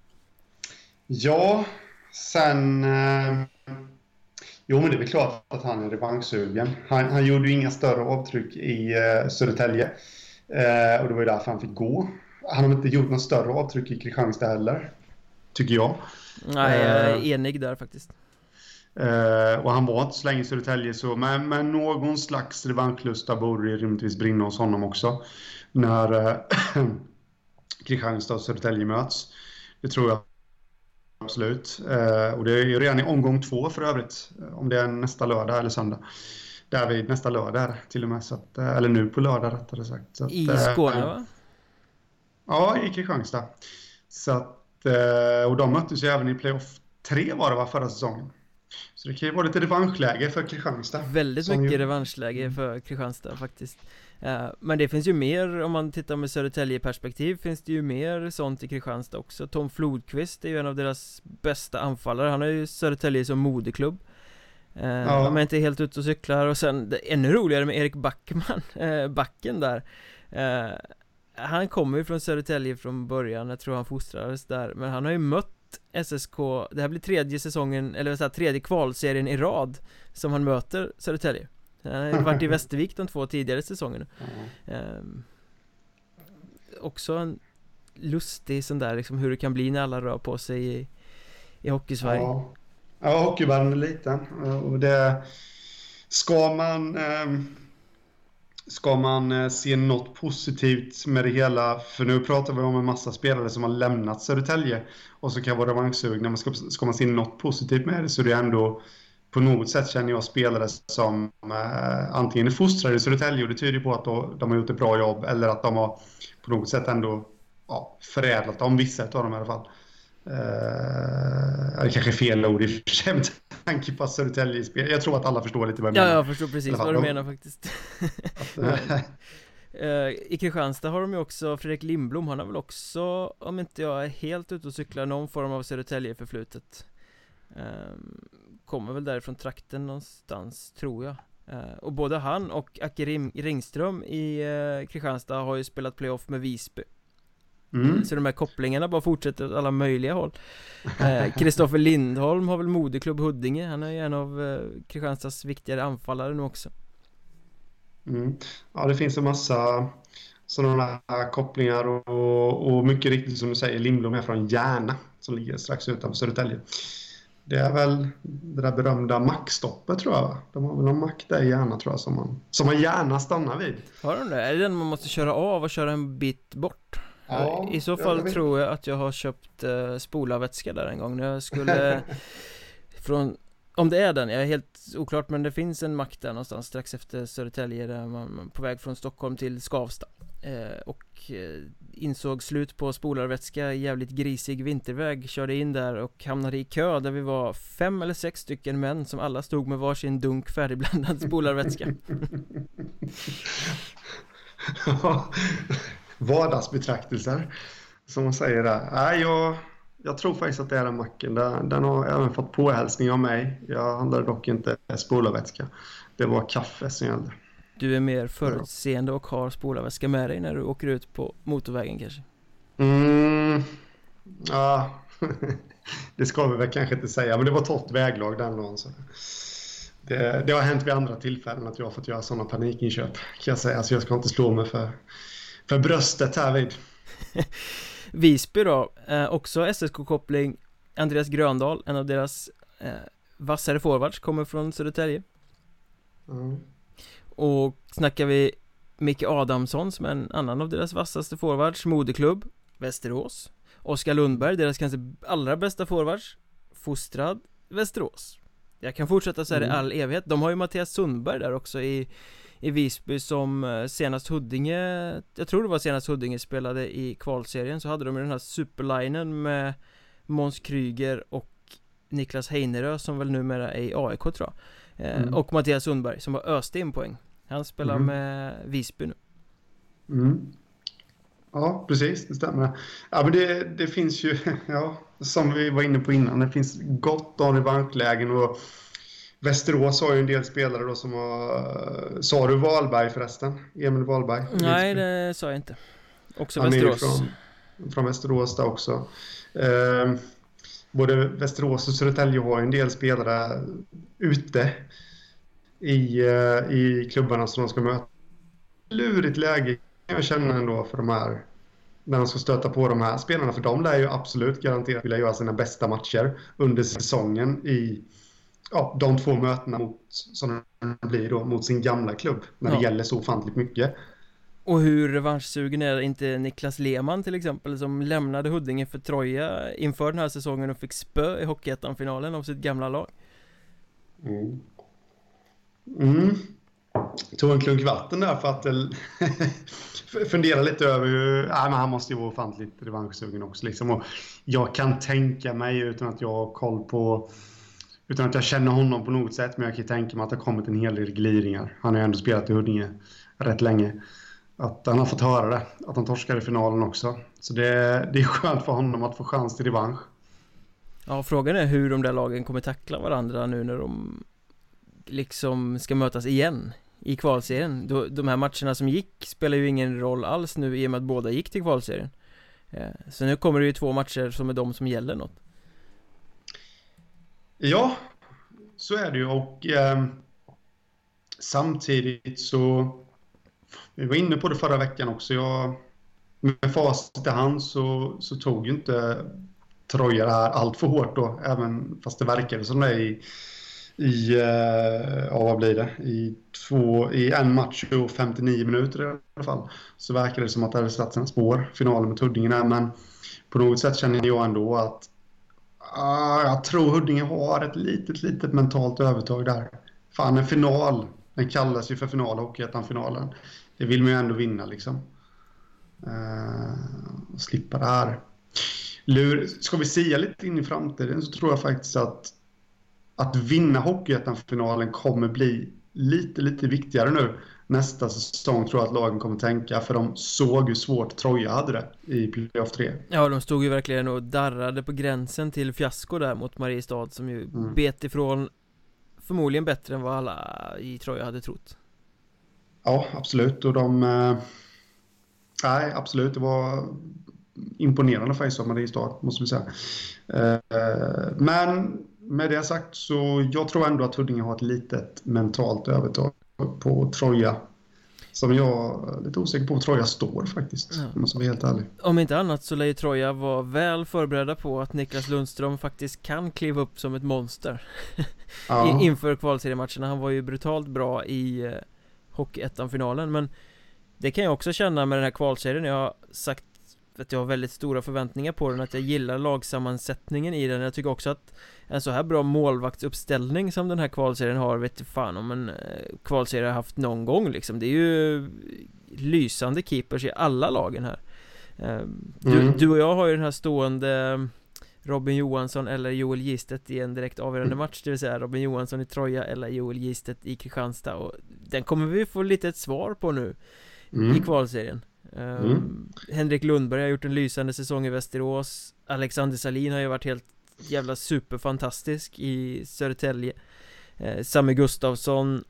Ja, sen... Eh, jo, men det är väl klart att han är revanschsugen. Han, han gjorde ju inga större avtryck i eh, Södertälje. Eh, och det var ju därför han fick gå. Han har inte gjort något större avtryck i Kristianstad heller. Tycker jag.
Nej, jag är eh, enig där faktiskt.
Uh, och han var inte så länge i Södertälje, så, men, men någon slags revanschlusta borde det rimligtvis brinna hos honom också. När uh, Kristianstad och Södertälje möts. Det tror jag absolut. Uh, och det är ju redan i omgång två för övrigt. Om det är nästa lördag eller söndag. Därvid nästa lördag till och med. Så att, eller nu på lördag rättare sagt.
Att, I Skåne va?
Ja, i Kristianstad. Så att och de möttes ju även i playoff 3 var det va, förra säsongen. Så det kan ju vara lite revanschläge för Kristianstad.
Väldigt mycket ju... revanschläge för Kristianstad faktiskt. Uh, men det finns ju mer, om man tittar med Södertälje-perspektiv finns det ju mer sånt i Kristianstad också. Tom Flodqvist är ju en av deras bästa anfallare. Han har ju Södertälje som moderklubb. Uh, ja. Om jag inte är helt ute och cyklar och sen det ännu roligare med Erik Backman, uh, backen där. Uh, han kommer ju från Södertälje från början, jag tror han fostrades där Men han har ju mött SSK, det här blir tredje säsongen, eller så här, tredje kvalserien i rad Som han möter Södertälje. Han har ju varit i Västervik de två tidigare säsongerna. Mm. um, Också en lustig sån där liksom hur det kan bli när alla rör på sig i, i Hockeysverige.
Ja, ja hockeyvärlden är liten. Och det Ska man um Ska man eh, se något positivt med det hela, för nu pratar vi om en massa spelare som har lämnat Södertälje. Och så kan vara revanschsugna, men ska, ska man se något positivt med det så är det ändå på något sätt känner jag spelare som eh, antingen är fostrade i Södertälje. Och det tyder på att då, de har gjort ett bra jobb. Eller att de har på något sätt ändå ja, förädlat dem, vissa av dem i alla fall. Eh, det kanske är fel ord i och för sig tanke på Södertälje spel. Jag tror att alla förstår lite vad
jag menar. Ja, jag förstår precis vad du menar faktiskt. uh, I Kristianstad har de ju också Fredrik Lindblom, han har väl också, om inte jag är helt ute och cyklar, någon form av Södertälje förflutet. Uh, kommer väl därifrån trakten någonstans, tror jag. Uh, och både han och Acke Ringström i Kristianstad har ju spelat playoff med Visby Mm. Så de här kopplingarna bara fortsätter åt alla möjliga håll Kristoffer eh, Lindholm har väl moderklubb Huddinge Han är ju en av eh, Kristianstads viktigare anfallare nu också
mm. Ja det finns en massa sådana här kopplingar och, och, mycket riktigt som du säger Lindblom är från Järna som ligger strax utanför Södertälje det är väl det där berömda mackstoppet tror jag. De har väl någon mack där i Järna tror jag som man, som man gärna stannar vid.
Har de det? Är det den man måste köra av och köra en bit bort? Ja, I så fall jag tror jag att jag har köpt uh, spolarvätska där en gång. När jag skulle Från Om det är den, jag är helt oklart men det finns en mack där någonstans strax efter Södertälje där man på väg från Stockholm till Skavsta. Eh, Och eh, insåg slut på spolarvätska, jävligt grisig vinterväg Körde in där och hamnade i kö där vi var fem eller sex stycken män som alla stod med varsin dunk färdigblandad spolarvätska
Vardagsbetraktelser Som man säger där. Nej, jag, jag tror faktiskt att det är den macken. Den, har även fått påhälsning av mig. Jag handlade dock inte spolarvätska. Det var kaffe som gällde.
Du är mer förutseende och har spolarväska med dig när du åker ut på motorvägen kanske?
Mm, ja, det ska vi väl kanske inte säga, men det var torrt väglag den dagen. Så det, det, har hänt vid andra tillfällen att jag har fått göra sådana panikinköp kan jag säga, så jag ska inte slå mig för, för bröstet härvid.
Visby då, eh, också SSK-koppling Andreas Gröndal, en av deras eh, vassare forwards, kommer från Södertälje mm. Och snackar vi Micke Adamsson som är en annan av deras vassaste forwards, moderklubb Västerås Oskar Lundberg, deras kanske allra bästa forwards Fostrad Västerås Jag kan fortsätta så här mm. i all evighet, de har ju Mattias Sundberg där också i i Visby som eh, senast Huddinge Jag tror det var senast Huddinge spelade i kvalserien så hade de den här superlinen med Måns Kryger och Niklas Heinerö som väl numera är i AIK tror jag eh, mm. Och Mattias Sundberg som har öst in poäng Han spelar mm. med Visby nu
mm. Ja, precis, det stämmer. Ja, men det, det finns ju, ja, som vi var inne på innan, det finns gott om revanschlägen och Västerås har ju en del spelare då som har... Sa du Wahlberg förresten? Emil Wahlberg?
Nej, det sa jag inte. Också Han Västerås.
Är från, från Västerås där också. Eh, både Västerås och Södertälje har en del spelare ute i, eh, i klubbarna som de ska möta. Lurigt läge jag känner ändå för de här när de ska stöta på de här spelarna. För de lär ju absolut garanterat vilja göra sina bästa matcher under säsongen i ja, de två mötena mot, som det blir då, mot sin gamla klubb när ja. det gäller så ofantligt mycket.
Och hur revanschsugen är inte Niklas Lehmann till exempel som lämnade Huddinge för Troja inför den här säsongen och fick spö i Hockeyettan-finalen av sitt gamla lag?
Mm. Mm. Tog en klunk vatten där för att fundera lite över hur, nej, men han måste ju vara ofantligt revanschsugen också liksom. Och jag kan tänka mig utan att jag har koll på utan att jag känner honom på något sätt, men jag kan tänka mig att det har kommit en hel del gliringar. Han har ju ändå spelat i Huddinge rätt länge. Att han har fått höra det, att han torskar i finalen också. Så det, det är skönt för honom att få chans till revansch.
Ja, frågan är hur de där lagen kommer tackla varandra nu när de liksom ska mötas igen i kvalserien. De här matcherna som gick spelar ju ingen roll alls nu i och med att båda gick till kvalserien. Eh, så nu kommer det ju två matcher som är de som gäller något.
Ja, så är det ju. Och eh, samtidigt så... Vi var inne på det förra veckan också. Jag, med facit i hand så, så tog ju inte Troja det här allt för hårt då. Även fast det verkade som det i, i eh, ja, vad blir det? I, två, I en match och 59 minuter i alla fall. Så verkade det som att det hade satt sina spår, finalen med Huddinge Men på något sätt känner jag ändå att jag tror Huddinge har ett litet, litet mentalt övertag där. Fan, en final. Den kallas ju för final, Hockeyettan-finalen. Det vill man ju ändå vinna liksom. Uh, slippa det här. Lur, ska vi säga lite in i framtiden så tror jag faktiskt att att vinna Hockeyettan-finalen kommer bli lite, lite viktigare nu nästa säsong tror jag att lagen kommer tänka för de såg hur svårt. Troja hade det i playoff 3
Ja, de stod ju verkligen och darrade på gränsen till fiasko där mot Mariestad som ju mm. bet ifrån förmodligen bättre än vad alla i Troja hade trott.
Ja, absolut. Och de eh, Nej, absolut, det var imponerande faktiskt av Mariestad, måste vi säga. Eh, Men med det sagt så jag tror ändå att Huddinge har ett litet mentalt övertag på Troja. Som jag är lite osäker på var Troja står faktiskt, ja. om jag ska vara helt ärlig.
Om inte annat så lär ju Troja vara väl förberedda på att Niklas Lundström faktiskt kan kliva upp som ett monster. Ja. Inför kvalseriematcherna. Han var ju brutalt bra i eh, Hockeyettan-finalen, men det kan jag också känna med den här kvalserien. Jag har sagt att jag har väldigt stora förväntningar på den, att jag gillar lagsammansättningen i den. Jag tycker också att en så här bra målvaktsuppställning som den här kvalserien har vet du fan om en eh, kvalserie har haft någon gång liksom. Det är ju lysande keepers i alla lagen här. Eh, du, mm. du och jag har ju den här stående Robin Johansson eller Joel Gistet i en direkt avgörande match Det vill säga Robin Johansson i Troja eller Joel Gistet i Kristianstad. Och Den kommer vi få lite ett svar på nu mm. I kvalserien mm. um, Henrik Lundberg har gjort en lysande säsong i Västerås Alexander Salin har ju varit helt jävla superfantastisk i Södertälje uh, Sami Gustafsson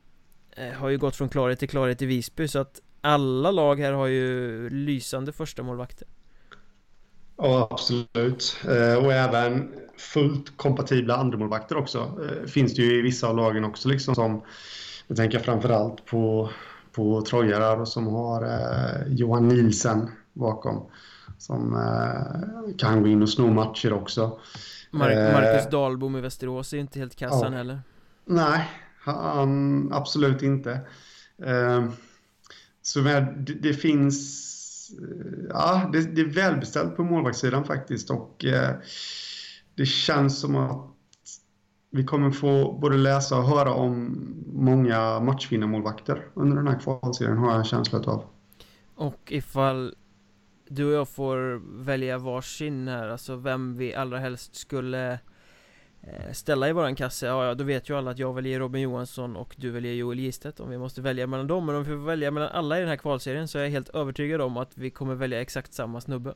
uh, Har ju gått från klarhet till klarhet i Visby så att Alla lag här har ju lysande första målvakter
Ja, absolut. Eh, och även fullt kompatibla andremålvakter också. Eh, finns det ju i vissa av lagen också liksom som jag tänker framförallt på, på Troja som har eh, Johan Nielsen bakom. Som eh, kan gå in och sno matcher också.
Mark eh, Marcus Dahlbom i Västerås är inte helt kassan ja. heller.
Nej, han, absolut inte. Eh, så det, det finns ja, det, det, är välbeställt på målvaktssidan faktiskt och eh, det känns som att vi kommer få både läsa och höra om många matchvinnarmålvakter under den här kvalserien har jag en känsla av.
Och ifall du och jag får välja varsin här, alltså vem vi allra helst skulle eh, ställa i våran kasse, ja, ja då vet ju alla att jag väljer Robin Johansson och du väljer Joel Gistet om vi måste välja mellan dem Men om vi får välja mellan alla i den här kvalserien så är jag helt övertygad om att vi kommer välja exakt samma snubbe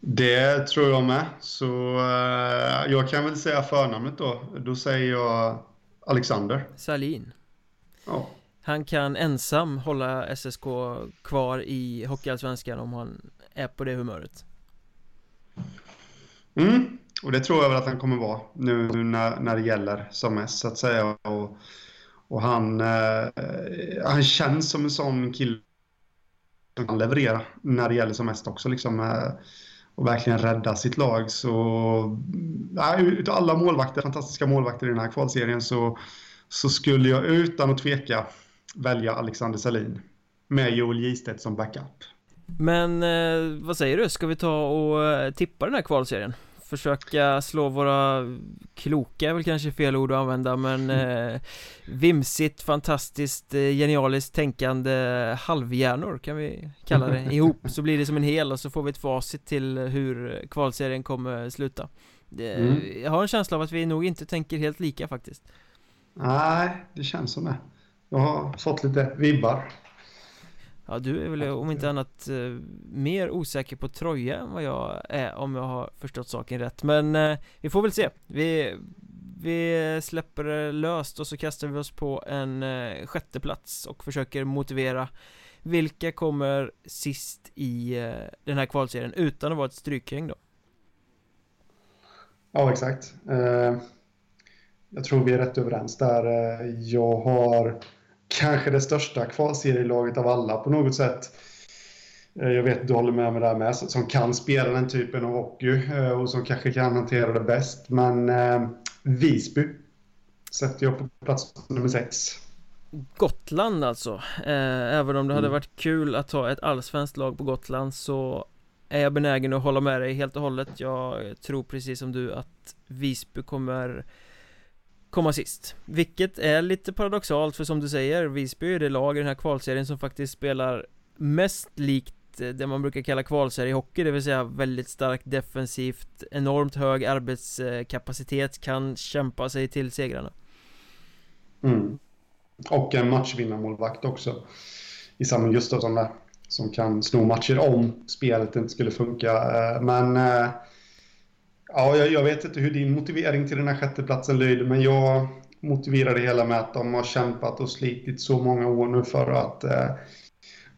det tror jag med, så uh, jag kan väl säga förnamnet då. Då säger jag Alexander.
Salin.
Ja.
Han kan ensam hålla SSK kvar i Hockeyallsvenskan om han är på det humöret.
Mm. Och det tror jag väl att han kommer vara nu, när, när det gäller som mest så att säga. Och, och han, eh, han känns som en sån kille som kan leverera när det gäller som mest också. Liksom, eh, och verkligen rädda sitt lag. Så ja, utav alla målvakter, fantastiska målvakter i den här kvalserien så, så skulle jag utan att tveka välja Alexander Salin med Joel Gistedt som backup.
Men eh, vad säger du, ska vi ta och eh, tippa den här kvalserien? Försöka slå våra kloka är väl kanske fel ord att använda men mm. eh, vimsigt, fantastiskt, eh, genialiskt tänkande halvhjärnor kan vi kalla det. Ihop så blir det som en hel och så får vi ett facit till hur kvalserien kommer sluta. Eh, mm. Jag har en känsla av att vi nog inte tänker helt lika faktiskt.
Nej, det känns som det. Jag har fått lite vibbar
Ja, du är väl om inte annat eh, mer osäker på Troja än vad jag är om jag har förstått saken rätt. Men eh, vi får väl se. Vi, vi släpper det löst och så kastar vi oss på en eh, sjätte plats och försöker motivera Vilka kommer sist i eh, den här kvalserien utan att vara ett strykgäng då?
Ja, exakt. Jag tror vi är rätt överens där. Jag har kanske det största kvalserielaget av alla på något sätt. Eh, jag vet att du håller med mig där med, som kan spela den typen av hockey eh, och som kanske kan hantera det bäst. Men eh, Visby sätter jag på plats nummer sex.
Gotland alltså. Även om det hade mm. varit kul att ha ett allsvenskt lag på Gotland så är jag benägen att hålla med dig helt och hållet. Jag tror precis som du att Visby kommer komma sist. Vilket är lite paradoxalt för som du säger Visby är det lag i den här kvalserien som faktiskt spelar mest likt eh, det man brukar kalla kvalserie i hockey, Det vill säga väldigt starkt defensivt Enormt hög arbetskapacitet Kan kämpa sig till segrarna.
Mm. Och en matchvinnarmålvakt också I Samuel Gustafsson där Som kan sno matcher om spelet inte skulle funka. Eh, men eh, Ja, jag, jag, vet inte hur din motivering till den här sjätteplatsen lyder, men jag motiverar det hela med att de har kämpat och slitit så många år nu för att eh,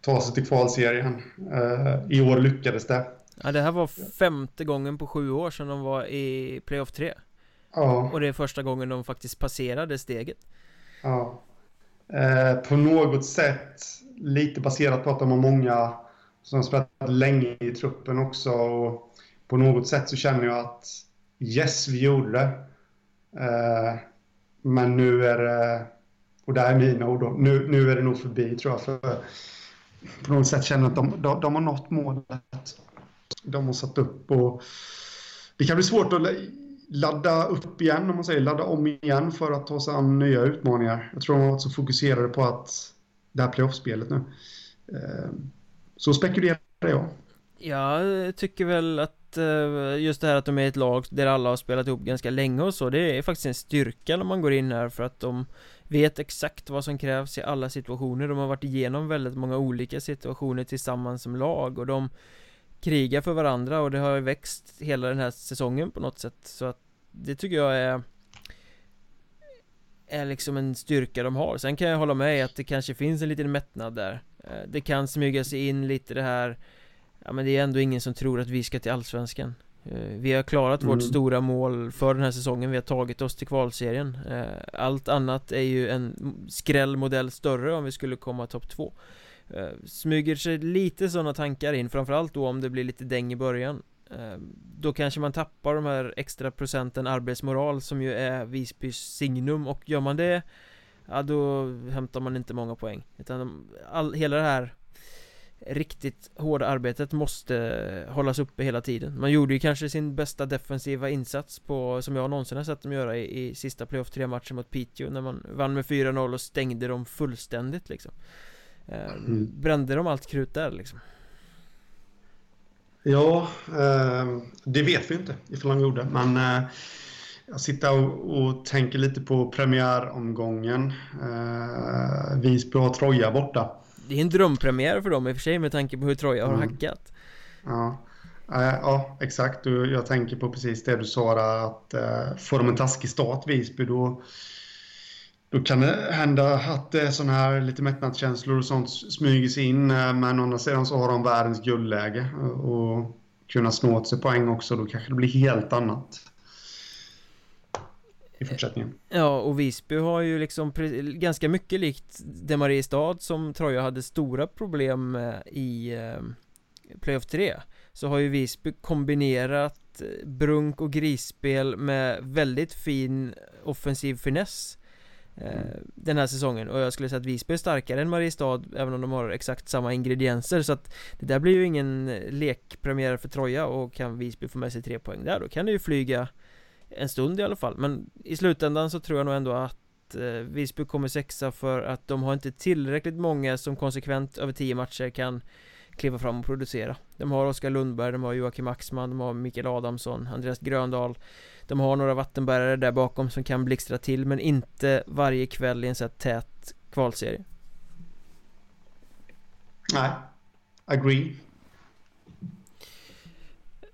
ta sig till kvalserien. Eh, I år lyckades det.
Ja, det här var femte gången på sju år sedan de var i playoff 3.
Ja.
Och det är första gången de faktiskt passerade steget.
Ja. Eh, på något sätt, lite baserat på att de har många som har spelat länge i truppen också. Och på något sätt så känner jag att yes, vi gjorde det. Eh, men nu är det, och det här är mina ord då, nu, nu är det nog förbi tror jag. För på något sätt känner jag att de, de, de har nått målet. de har satt upp. Och det kan bli svårt att ladda upp igen, om man säger ladda om igen för att ta sig an nya utmaningar. Jag tror de har varit så fokuserade på att det här playoffspelet nu. Eh, så spekulerar jag.
Jag tycker väl att eh, just det här att de är ett lag där alla har spelat ihop ganska länge och så Det är faktiskt en styrka när man går in här för att de vet exakt vad som krävs i alla situationer. De har varit igenom väldigt många olika situationer tillsammans som lag och de krigar för varandra och det har växt hela den här säsongen på något sätt. Så att det tycker jag är är liksom en styrka de har. Sen kan jag hålla med att det kanske finns en liten mättnad där. Eh, det kan smyga sig in lite det här Ja men det är ändå ingen som tror att vi ska till Allsvenskan. Eh, Vi har klarat mm. vårt stora mål för den här säsongen. Vi har tagit oss till kvalserien. Eh, Allt annat är ju en skrällmodell större om vi skulle komma topp två. Smyger sig lite sådana tankar in Framförallt då om det blir lite däng i början. Då kanske man tappar de här extra procenten arbetsmoral som ju är Visbys signum. Och gör man det Ja då hämtar man inte många poäng. Utan all, hela det här riktigt hårda arbetet måste hållas uppe hela tiden Man gjorde ju kanske sin bästa defensiva insats på, som jag någonsin har sett dem göra i, i sista playoff tre matcher mot Piteå När man vann med 4-0 och stängde dem fullständigt liksom eh, mm. Brände de allt krut där liksom?
Ja, eh, det vet vi inte ifall de gjorde men eh, jag sitter och, och, tänker lite på premiäromgången eh, Visby har Troja borta
det är en drömpremiär för dem i och för sig med tanke på hur Troja har mm. hackat
Ja äh, Ja, exakt. Jag tänker på precis det du sa där att äh, får de en taskig start, Visby, då, då kan det hända att det är sådana här lite mättnadskänslor och sånt smyger sig in. Äh, men å andra sidan så har de världens guldläge och kunna snå åt sig poäng också. Då kanske det blir helt annat i fortsättningen.
Ja, och Visby har ju liksom ganska mycket likt Demariestad som Troja hade stora problem med i eh, Playoff 3 Så har ju Visby kombinerat eh, brunk och grisspel med väldigt fin offensiv finess eh, mm. Den här säsongen och jag skulle säga att Visby är starkare än Mariestad även om de har exakt samma ingredienser så att Det där blir ju ingen lekpremiär för Troja och kan Visby få med sig tre poäng där då kan det ju flyga en stund i alla fall. Men i slutändan så tror jag nog ändå att eh, Visby kommer sexa för att de har inte tillräckligt många som konsekvent över tio matcher kan kliva fram och producera. De har Oskar Lundberg, de har Joakim Axman, de har Mikael Adamsson, Andreas Gröndal. De har några vattenbärare där bakom som kan blixtra till men inte varje kväll i en så här tät kvalserie.
Nej, agree.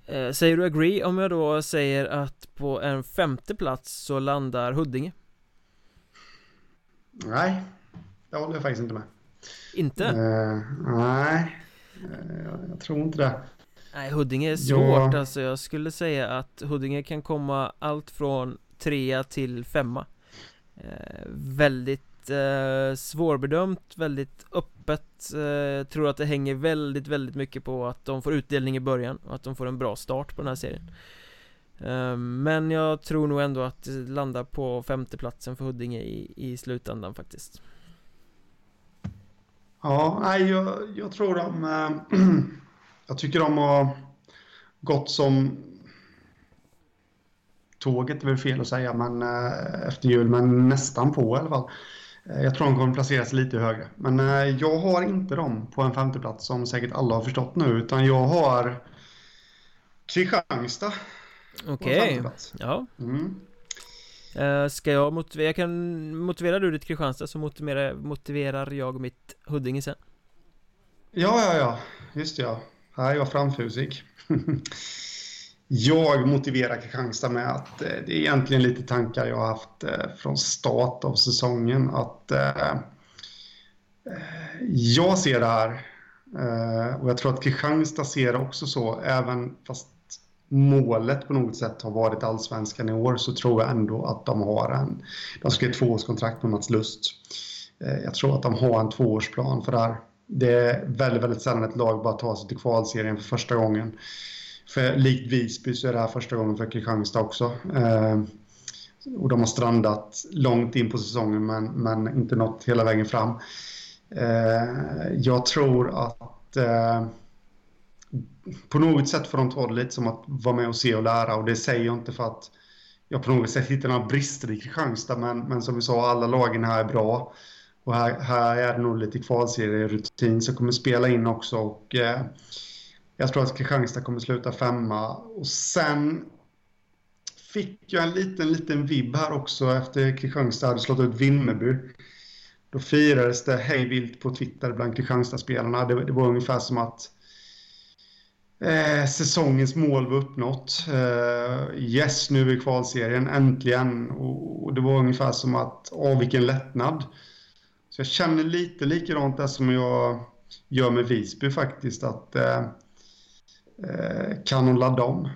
Eh, säger du agree om jag då säger att på en femte plats så landar Huddinge?
Nej, det håller jag faktiskt inte med.
Inte?
Uh, nej, uh, jag, jag, tror inte det.
Nej, Huddinge är svårt ja. alltså. Jag skulle säga att Huddinge kan komma allt från trea till femma. Uh, väldigt eh, svårbedömt, väldigt öppet eh, Tror att det hänger väldigt, väldigt mycket på att de får utdelning i början och att de får en bra start på den här serien. Eh, Men jag tror nog ändå att det landar på femteplatsen för Huddinge i, i slutändan faktiskt.
Ja, nej, jag, jag tror de äh, Jag tycker de har gått som Tåget är väl fel att säga men eh, efter jul, men nästan på i alla fall jag tror de kommer placeras lite högre. Men eh, jag har inte dem på en femteplats som säkert alla har förstått nu. Utan jag har Kristianstad.
Okej, okay. ja. Mm. Uh, ska jag motivera, jag kan motivera du ditt Kristianstad så motiverar, motiverar jag mitt Huddinge sen.
Ja, ja, ja, just ja. Här är jag framfusig. Jag motiverar Kristianstad med att eh, det är egentligen lite tankar jag har haft eh, från start av säsongen. Att eh, eh jag ser det här eh, och jag tror att Kristianstad ser det också så. Även fast målet på något sätt har varit allsvenskan i år så tror jag ändå att de har en... De ska ett tvåårskontrakt med Mats Lust. Eh, jag tror att de har en tvåårsplan för det här. Det är väldigt, väldigt sällan ett lag bara tar sig till kvalserien för första gången. För likt Visby så är det här första gången för Kristianstad också. Eh, och de har strandat långt in på säsongen men, men inte nått hela vägen fram. Eh, jag tror att eh, på något sätt får de ta det lite som att vara med och se och lära och det säger jag inte för att jag på något sätt hittar några brister i Kristianstad men, men som vi sa, alla lagen här är bra. Och här, här är det nog lite kvalserierutin som kommer spela in också och eh, jag tror att Kristianstad kommer sluta femma. Och sen fick jag en liten, liten vibb här också efter Kristianstad hade slått ut Vimmerby. Då firades det hejvilt på Twitter bland Kristianstadsspelarna. Det, det var ungefär som att eh, säsongens mål var uppnått. Eh, yes, nu är vi kvalserien, äntligen. Och, och, det var ungefär som att, åh vilken lättnad. Så jag känner lite likadant där som jag gör med Visby faktiskt. Att eh kan hon ladda om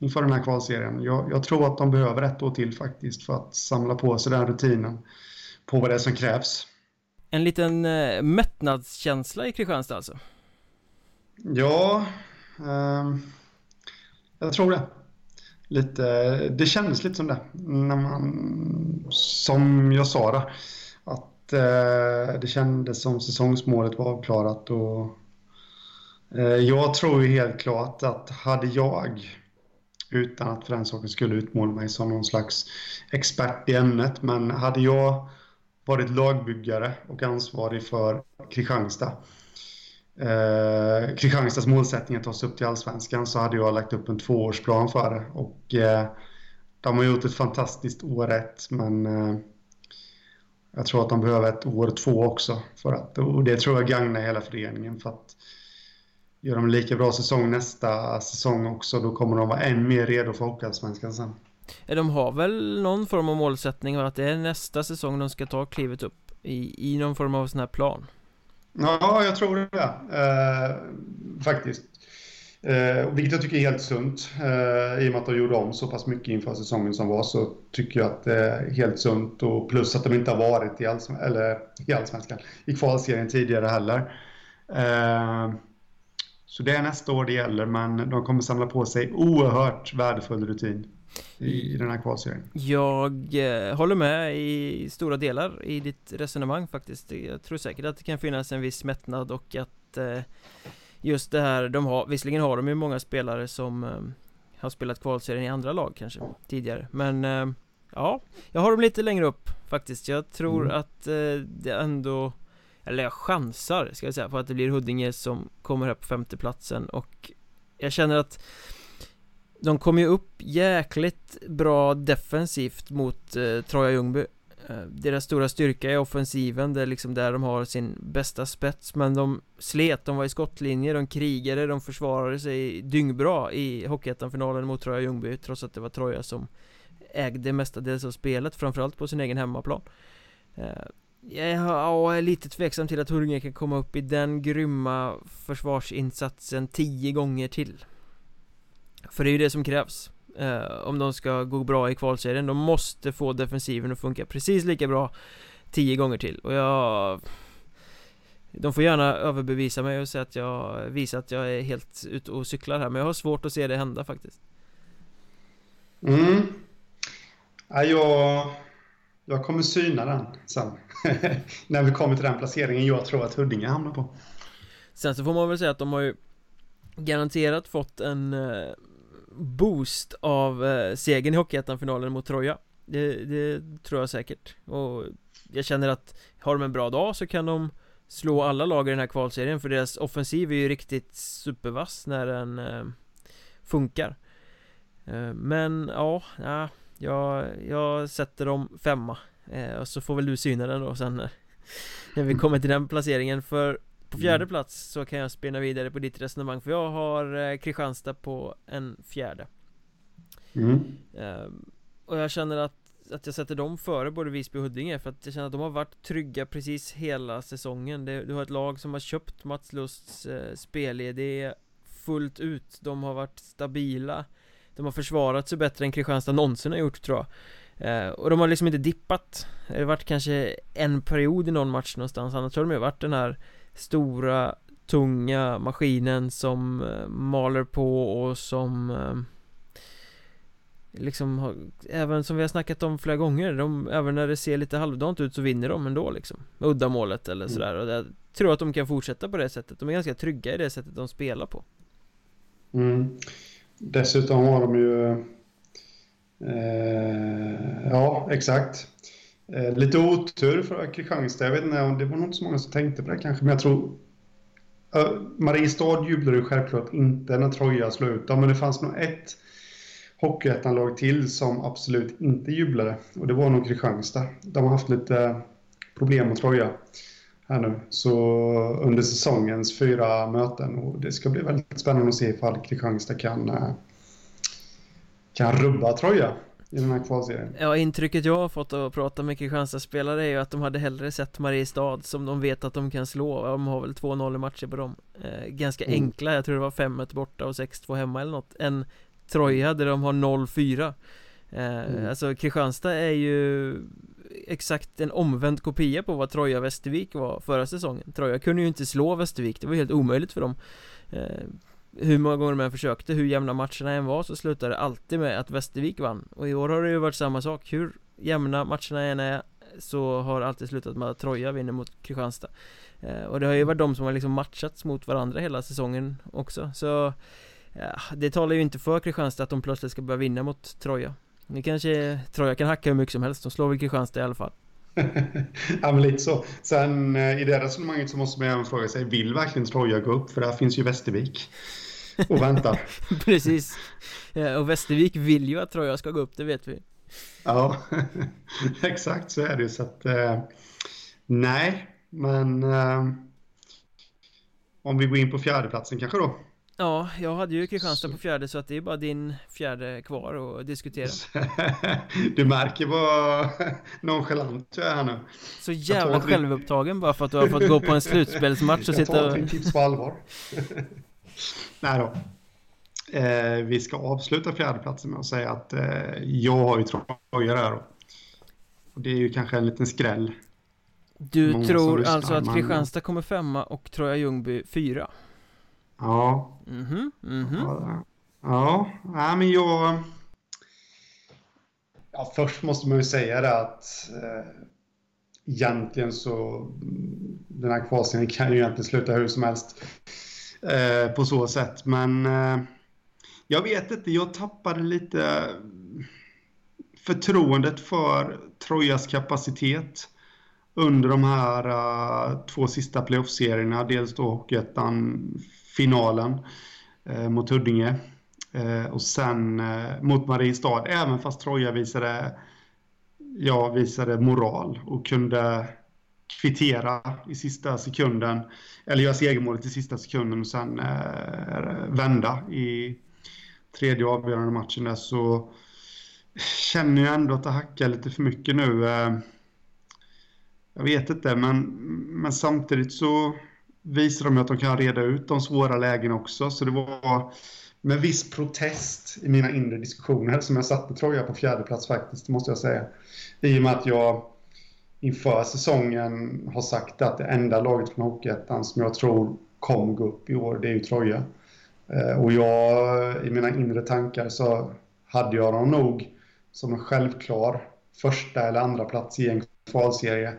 inför den här kvalserien? Jag, jag, tror att de behöver ett år till faktiskt för att samla på sig den rutinen på vad det är som krävs.
En liten eh, mättnadskänsla i Kristianstad alltså?
Ja, eh, jag tror det. Lite, det kändes lite som det. När man, som jag sa där, att eh, det kändes som säsongsmålet var avklarat. Och, eh, Eh, jag tror ju helt klart att hade jag, utan att för den saken skulle utmåla mig som någon slags expert i ämnet, men hade jag varit lagbyggare och ansvarig för Kristianstad. Eh, Kristianstads målsättning att ta sig upp till allsvenskan så hade jag lagt upp en tvåårsplan för det. Och, eh, de har gjort ett fantastiskt år ett, men eh, jag tror att de behöver ett år två också. För att, och det tror jag gagnar hela föreningen. För att gör de lika bra säsong nästa säsong också, då kommer de vara än mer redo för Hockeyallsvenskan sen.
De har väl någon form av målsättning att det är nästa säsong de ska ta klivet upp i, i någon form av sån här plan?
Ja, jag tror det. Eh, faktiskt. Eh, vilket jag tycker är helt sunt. Eh, I och med att de gjorde om så pass mycket inför säsongen som var så tycker jag att det är helt sunt. Och plus att de inte har varit i, allsv eller, i allsvenskan, i kvalserien tidigare heller. Eh, så det är nästa år det gäller, men de kommer samla på sig oerhört värdefull rutin i den här kvalserien.
Jag eh, håller med i stora delar i ditt resonemang faktiskt. Jag tror säkert att det kan finnas en viss mättnad och att eh, just det här, de har, visserligen har de ju många spelare som eh, har spelat kvalserien i andra lag kanske tidigare, men eh, ja, jag har dem lite längre upp faktiskt. Jag tror mm. att eh, det ändå eller jag chansar ska jag säga på att det blir Huddinge som kommer här på femteplatsen. Och jag känner att de kom ju upp jäkligt bra defensivt mot eh, Troja Ljungby. Eh, Deras stora styrka är offensiven, det är liksom där de har sin bästa spets. Men de slet, de var i skottlinje, de krigade, de försvarade sig dyngbra i Hockeyettan-finalen mot Troja Ljungby Trots att det var Troja som ägde mestadels av spelet, framförallt på sin egen hemmaplan. Eh, jag är lite tveksam till att Huddinge kan komma upp i den grymma försvarsinsatsen tio gånger till. För det är ju det som krävs. Eh, Om de ska gå bra i kvalserien De måste få defensiven att funka precis lika bra Tio gånger till. Och jag De får gärna överbevisa mig och säga att jag Visar att jag är helt ute och cyklar här Men jag har svårt att se det hända faktiskt.
Mm. Ja, jag jag kommer syna den sen. När vi kommer till den placeringen jag tror att Huddinge hamnar på.
Sen så får man väl säga att de har ju Garanterat fått en eh, boost av eh, segern i Hockeyettan-finalen mot Troja. Det, det, tror jag säkert. Och jag känner att har de en bra dag så kan de slå alla lag i den här kvalserien för deras offensiv är ju riktigt supervass när den eh, funkar. Men ja, ja jag, jag sätter dem femma. Eh, och så får väl du syna den då sen när vi kommer till den placeringen. För på fjärde mm. plats så kan jag spinna vidare på ditt resonemang för jag har eh, Kristianstad på en fjärde. Mm. uh, Och jag känner att, att jag sätter dem före både Visby och Huddinge för att jag känner att de har varit trygga precis hela säsongen. Det, Du har ett lag som har köpt Mats Lusts uh, spelidé fullt ut. De har varit stabila De har försvarat sig bättre än Kristianstad någonsin har gjort tror jag. Uh, och de har liksom inte dippat. Det har varit kanske en period i någon match någonstans. Annars har de ju varit den här stora tunga maskinen som uh, maler på och som uh, liksom har, även som vi har snackat om flera gånger de, även när det ser lite halvdant ut så vinner de ändå liksom. Med uddamålet eller mm. sådär. Och jag tror att de kan fortsätta på det sättet. De är ganska trygga i det sättet de spelar på.
Mm. Dessutom har de ju... Eh, ja, exakt. Eh, lite otur för Kristianstad. Jag vet inte, det var nog inte så många som tänkte på det kanske, men jag tror... Eh, Mariestad jublade ju självklart inte när Troja slog ut dem, men det fanns nog ett Hockeyettan-lag till som absolut inte jublade. Och det var nog Kristianstad. De har haft lite problem med Troja här nu. Så under säsongens fyra möten. Och det ska bli väldigt spännande att se ifall Kristianstad kan, eh, kan rubba Troja i den här kvalserien.
Ja, intrycket jag har fått av att prata med Kristianstad-spelare är ju att de hade hellre sett Mariestad som de vet att de kan slå. De har väl 2-0 i matcher på dem. Eh, ganska mm. enkla, jag tror det var 5-1 borta och 6-2 hemma eller något. Än Troja där de har 0-4. Eh, mm. Alltså Kristianstad är ju exakt en omvänd kopia på vad Troja Västervik var förra säsongen. Troja kunde ju inte slå Västervik, det var helt omöjligt för dem. Eh, Hur många gånger de än försökte, hur jämna matcherna än var så slutade det alltid med att Västervik vann. Och i år har det ju varit samma sak, hur jämna matcherna än är så har det alltid slutat med att Troja vinner mot Kristianstad. Eh, Och det har ju varit de som har liksom matchats mot varandra hela säsongen också. Så ja, Det talar ju inte för Kristianstad att de plötsligt ska börja vinna mot Troja det kanske, Troja kan hacka hur mycket som helst, de slår väl Kristianstad i alla fall
ja men lite så. Sen eh, i det resonemanget så måste man även fråga sig, vill verkligen Troja gå upp? För där finns ju Västervik och väntar.
Precis. Och Västervik vill ju att Troja ska gå upp, det vet vi.
Ja, exakt så är det ju. Så att, eh, nej, men eh, om vi går in på fjärdeplatsen kanske då.
Ja, jag hade ju Kristianstad på fjärde så att det är bara din fjärde kvar att diskutera.
Du märker vad nonchalant du är här nu.
Så jävla självupptagen bara för att du har fått gå på en slutspelsmatch och sitta
Jag tar tips på allvar. Nej då. Eh, Vi ska avsluta fjärdeplatsen med att säga att eh, jag har ju Troja där då. Och det är ju kanske en liten skräll.
Du Många tror alltså att Kristianstad kommer femma och Troja Ljungby fyra?
Ja.
Mhm, mhm.
Ja, ja. ja, men jag... Ja, först måste man ju säga det att eh, egentligen så den här kvalserien kan ju egentligen sluta hur som helst eh, på så sätt. Men eh, jag vet inte, jag tappade lite förtroendet för Trojas kapacitet under de här uh, två sista playoff-serierna. Dels då Hockeyettan finalen eh, mot Huddinge. Eh, och sen eh, mot Mariestad, även fast Troja visade, ja, visade moral och kunde kvittera i sista sekunden, eller göra segermålet i sista sekunden och sen eh, vända i tredje avgörande matchen där så känner jag ändå att det hackar lite för mycket nu. Eh, jag vet inte, men, men samtidigt så visar de att de kan reda ut de svåra lägena också. Så det var med viss protest i mina inre diskussioner som jag satte Troja på fjärde plats faktiskt, måste jag säga. I och med att jag inför säsongen har sagt att det enda laget från Hockeyettan som jag tror kommer gå upp i år, det är ju Troja. Eh, och jag, i mina inre tankar så hade jag dem nog som en självklar första eller andra plats i en kvalserie.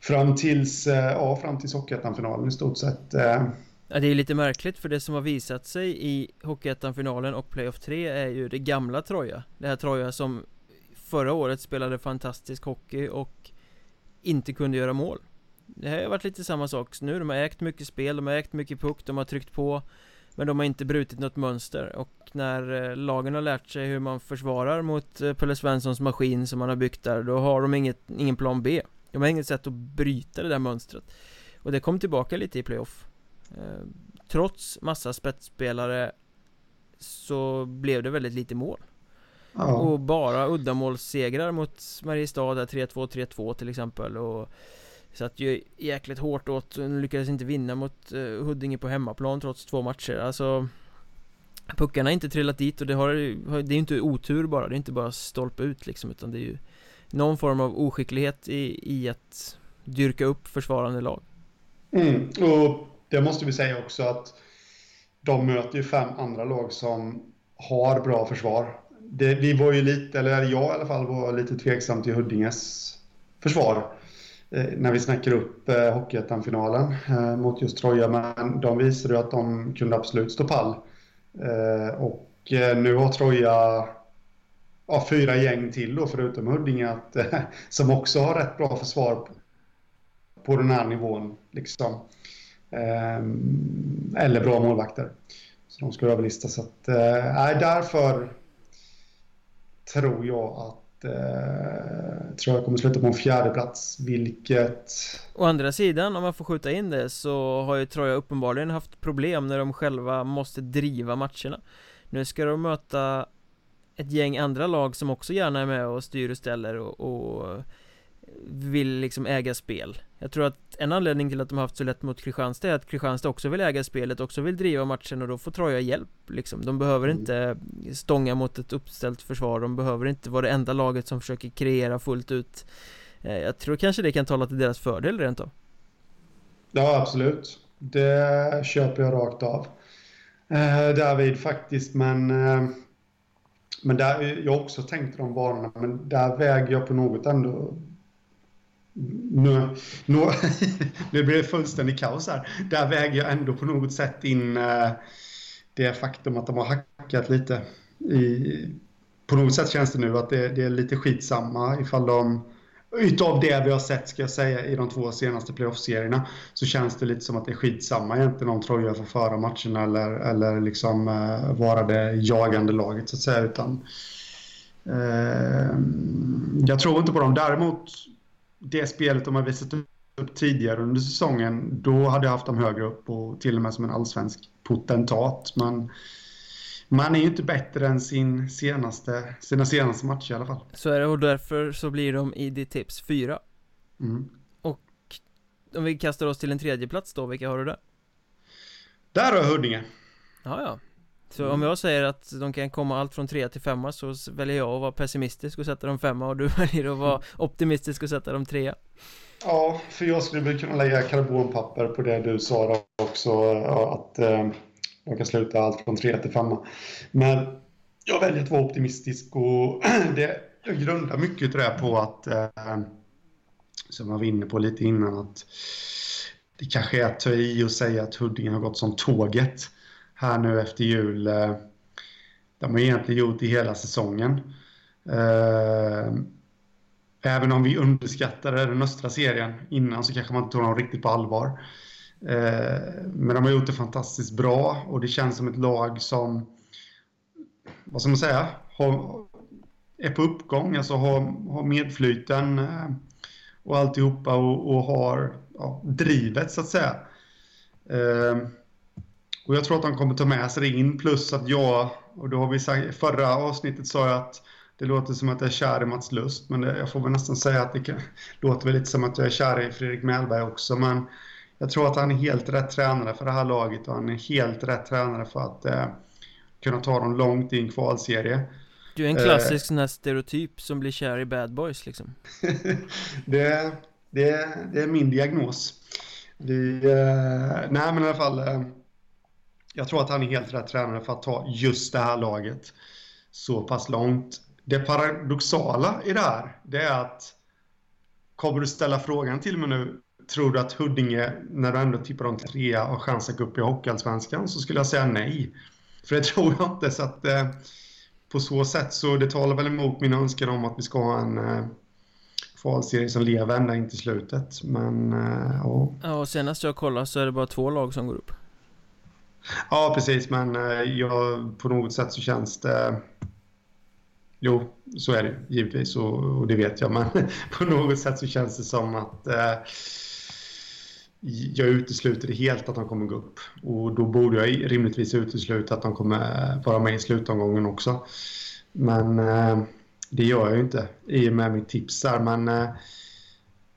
Fram tills, eh, ja, fram tills Hockeyettan-finalen i stort sett. Eh,
ja, det är lite märkligt för det som har visat sig i Hockeyettan-finalen och Playoff 3 är ju det gamla Troja. Det här Troja som förra året spelade fantastisk hockey och inte kunde göra mål. Det här har varit lite samma sak nu, de har ägt mycket spel, de har ägt mycket puck, de har tryckt på Men de har inte brutit något mönster och när eh, lagen har lärt sig hur man försvarar mot Pelle Svenssons maskin som man har byggt där Då har de inget, ingen plan B de har inget sätt att bryta det där mönstret. Och det kom tillbaka lite i playoff. Eh, Trots massa spetsspelare Så blev det väldigt lite mål. Ja. Och bara uddamålssegrar mot Mariestad där 3-2, 3-2 till exempel. Och Satt ju jäkligt hårt åt, lyckades inte vinna mot uh, Huddinge på hemmaplan trots två matcher, alltså Puckarna har inte trillat dit och det har, det är inte otur bara, det är inte bara stolpe ut liksom utan det är ju någon form av oskicklighet i, i att dyrka upp försvarande lag.
Mm, och det måste vi säga också att de möter ju fem andra lag som har bra försvar. Det, vi var ju lite, eller jag i alla fall, var lite tveksam till Huddinges försvar eh, när vi snackade upp eh, Hockeyettan-finalen eh, mot just Troja, men de visade ju att de kunde absolut stå pall eh, Och eh, nu har Troja ja, fyra gäng till då, förutom Huddinge, att, eh, som också har rätt bra försvar på den här nivån. Liksom. Ehm, eller bra målvakter. Så de ska överlista. Så att, äh, därför tror jag att eh, tror jag kommer sluta på en fjärde plats vilket...
Å andra sidan, om man får skjuta in det så har ju Troja uppenbarligen haft problem när de själva måste driva matcherna Nu ska de möta ett gäng andra lag som också gärna är med och styr och ställer och, och vill liksom äga spel. Jag tror att en anledning till att de har haft så lätt mot Kristianstad är att Kristianstad också vill äga spelet, också vill driva matchen och då får Troja hjälp liksom. De behöver mm. inte stånga mot ett uppställt försvar, de behöver inte vara det enda laget som försöker kreera fullt ut. Eh, Jag tror kanske det kan tala till deras fördel rent av.
Ja, absolut. Det köper jag rakt av. Eh, David faktiskt, men eh, men där, jag har också tänkt de banorna, men där väger jag på något ändå nu, nu, nu blir det fullständigt kaos här. Där väger jag ändå på något sätt in eh, det faktum att de har hackat lite. I, på något sätt känns det nu att det, det är lite skitsamma ifall de Utav det vi har sett, ska jag säga, i de två senaste playoff-serierna så känns det lite som att det är skitsamma egentligen om Troja får föra matchen eller, eller liksom eh, vara det jagande laget så att säga. Utan, eh, jag tror inte på dem. Däremot det spelet de har visat upp tidigare under säsongen, då hade jag haft dem högre upp och till och med som en allsvensk potentat. Men man är ju inte bättre än sin senaste, sina senaste matcher i alla fall.
Så är det och därför så blir de i ditt tips fyra. Mm. Och om vi kastar oss till en tredje plats då, vilka har du där?
Där har jag Huddinge.
Ja, ja. Så mm. om jag säger att de kan komma allt från tre till femma så väljer jag att vara pessimistisk och sätta dem femma och du väljer att vara optimistisk och sätta dem trea
Ja, för jag skulle kunna lägga karbonpapper på det du sa då också att eh, de kan sluta allt från tre till femma. Men jag väljer att vara optimistisk och det, jag grundar mycket av det på att eh, som jag var inne på lite innan att det kanske är att ta i och säga att Huddinge har gått som tåget här nu efter jul. Eh, de har egentligen gjort det hela säsongen. Eh, även om vi underskattade den östra serien innan så kanske man inte tog dem riktigt på allvar. Eh, men de har gjort det fantastiskt bra och det känns som ett lag som, vad ska man säga, har, är på uppgång, alltså har, har medflyten eh, och alltihopa och, och har ja, drivet så att säga. Eh, och jag tror att de kommer ta med sig det in, plus att jag, och då har vi sagt, förra avsnittet sa jag att det låter som att jag är kär i Mats Lust, men det, jag får väl nästan säga att det kan, låter väl lite som att jag är kär i Fredrik Mellberg också, men jag tror att han är helt rätt tränare för det här laget och han är helt rätt tränare för att eh, kunna ta dem långt i en kvalserie.
Du är en klassisk eh, sån här stereotyp som blir kär i bad boys liksom.
det, det, det är min diagnos. Vi, eh, nej men i alla fall, eh, jag tror att han är helt rätt tränare för att ta just det här laget så pass långt. Det paradoxala i det här, det är att kommer du ställa frågan till mig nu, tror du att Huddinge, när du ändå tippar dem till trea, har chans att gå upp i Hockeyallsvenskan? Så skulle jag säga nej. För det tror jag inte, så att eh, på så sätt så det talar väl emot min önskan om att vi ska ha en eh, kvalserie som lever ända in till slutet. Men, eh, ja.
Ja, och senast jag kollade så är det bara två lag som går upp.
Ja, precis, men eh, jag, på något sätt så känns det... Jo, så är det givetvis och, och det vet jag, men på något sätt så känns det som att eh, jag utesluter helt att de kommer gå upp. Och då borde jag rimligtvis utesluta att de kommer vara med i slutomgången också. Men eh, det gör jag ju inte i och med mitt tips här. Men eh,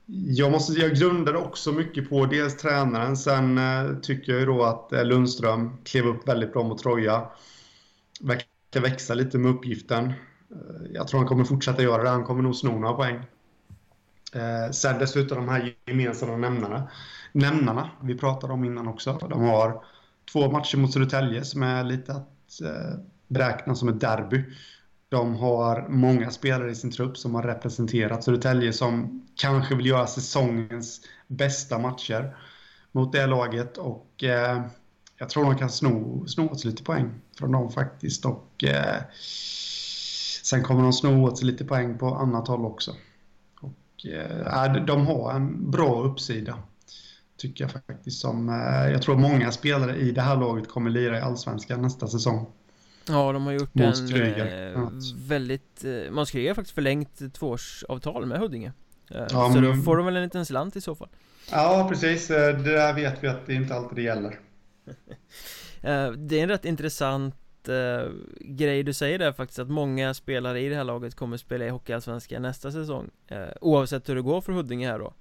jag, måste, jag grundade också mycket på dels tränaren. Sen eh, tycker jag ju då att eh, Lundström klev upp väldigt bra mot Troja. Verkar växa lite med uppgiften. Eh, jag tror han kommer fortsätta göra det. Han kommer nog sno några poäng. Eh, sen dessutom de här gemensamma nämnarna, nämnarna vi pratade om innan också. De har två matcher mot Södertälje som är lite att eh, beräkna som ett derby. De har många spelare i sin trupp som har representerat Södertälje som kanske vill göra säsongens bästa matcher mot det laget. Och eh, jag tror de kan sno, sno åt sig lite poäng från dem faktiskt. Och eh, sen kommer de sno åt sig lite poäng på annat håll också. Eh, de har en bra uppsida. Tycker jag faktiskt. Som, eh, jag tror många spelare i det här laget kommer lira i Allsvenskan nästa säsong.
Ja, de har gjort Måns en eh, väldigt... Eh, Måns har faktiskt förlängt tvåårsavtal med Huddinge. Eh, ja, så men... då får de väl en liten slant i så fall.
Ja, precis. Eh, det där vet vi att det inte alltid det gäller.
Eh, det är en rätt intressant eh, grej du säger där faktiskt att många spelare i det här laget kommer spela i Hockeyallsvenskan nästa säsong eh, Oavsett hur det går för Huddinge här då.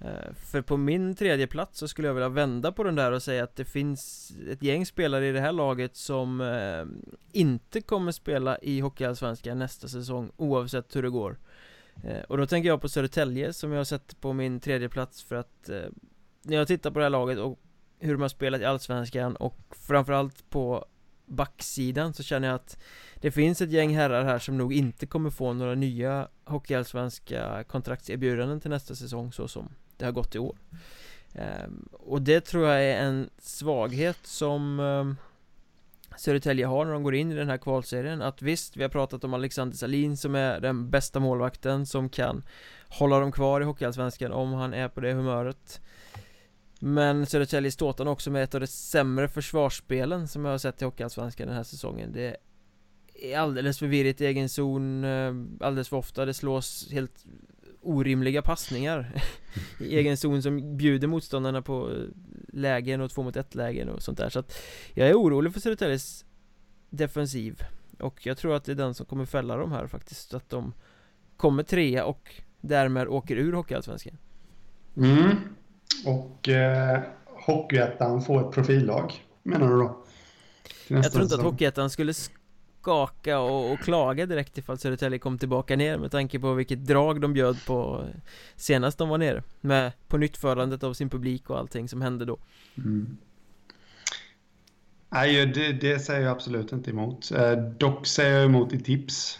Eh, För på min tredje plats så skulle jag vilja vända på den där och säga att det finns ett gäng spelare i det här laget som eh, inte kommer spela i Hockeyallsvenskan nästa säsong oavsett hur det går. Eh, och då tänker jag på Södertälje som jag har sett på min tredje plats för att eh, När jag tittar på det här laget och hur de har spelat i Allsvenskan och framförallt på backsidan så känner jag att det finns ett gäng herrar här som nog inte kommer få några nya Hockeyallsvenska kontraktserbjudanden till nästa säsong så som det har gått i år. Ehm, och det tror jag är en svaghet som um, Södertälje har när de går in i den här kvalserien. Att visst, vi har pratat om Alexander Salin som är den bästa målvakten som kan Hålla dem kvar i Hockeyallsvenskan om han är på det humöret men Södertälje ståtar också med ett av de sämre försvarsspelen som jag har sett i Hockeyallsvenskan den här säsongen. Det är alldeles för virrigt i egen zon eh, alldeles för ofta. Det slås helt orimliga passningar i egen zon som bjuder motståndarna på eh, lägen och två mot ett lägen och sånt där. Så att jag är orolig för Södertäljes defensiv. Och jag tror att det är den som kommer fälla dem här faktiskt. Så att de kommer trea och därmed åker ur Hockeyallsvenskan.
Mm och eh, Hockeyettan får ett profillag, menar du då?
Jag tror inte att Hockeyettan skulle skaka och, och klaga direkt ifall Södertälje kom tillbaka ner med tanke på vilket drag de bjöd på senast de var nere med på nyttförandet av sin publik och allting som hände då. Mm.
Nej, det, det, säger jag absolut inte emot. Eh, dock säger jag emot i tips.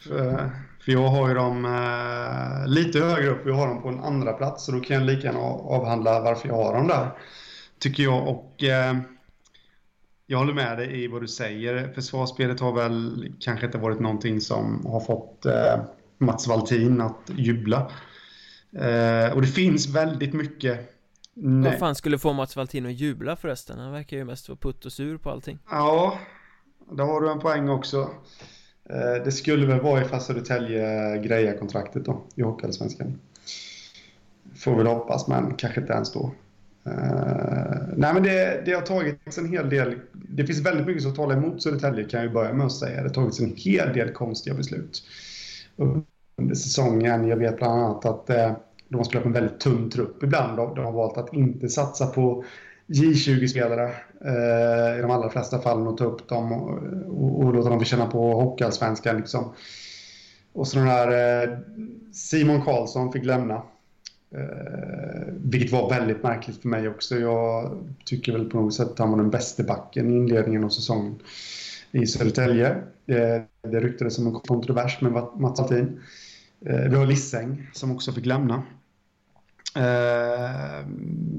För, för jag har ju dem eh, lite högre upp. Jag har dem på en andra plats så då kan jag lika gärna avhandla varför jag har dem där. Tycker jag. Och eh, jag håller med dig i vad du säger. Försvarsspelet har väl kanske inte varit någonting som har fått eh, Mats Valtin att jubla. Eh, och det finns väldigt mycket
Nej. Vad fan skulle få Mats Valtin att jubla förresten? Han verkar ju mest vara putt och sur på allting.
Ja, där har du en poäng också. Eh, det skulle väl vara ifall Södertälje grejar kontraktet då i Hockeyallsvenskan. Får väl hoppas, men kanske inte ens då. Uh, nej, men det, det har tagits en hel del. Det finns väldigt mycket som talar emot Södertälje kan jag ju börja med att säga. Det har tagits en hel del konstiga beslut under säsongen. Jag vet bland annat att uh, de har spelat med en väldigt tunn trupp ibland. De, de har valt att inte satsa på J20-spelare eh, i de allra flesta fallen och ta upp dem och, och, och låta dem få känna på Hockeyallsvenskan. Liksom. Och så den här eh, Simon Karlsson fick lämna. Eh, vilket var väldigt märkligt för mig också. Jag tycker väl på något sätt att han var den bästa backen i inledningen av säsongen i Södertälje. Det, det ryktades som en kontrovers med Mats Altin. Eh, vi har Lisseng som också fick lämna. Eh,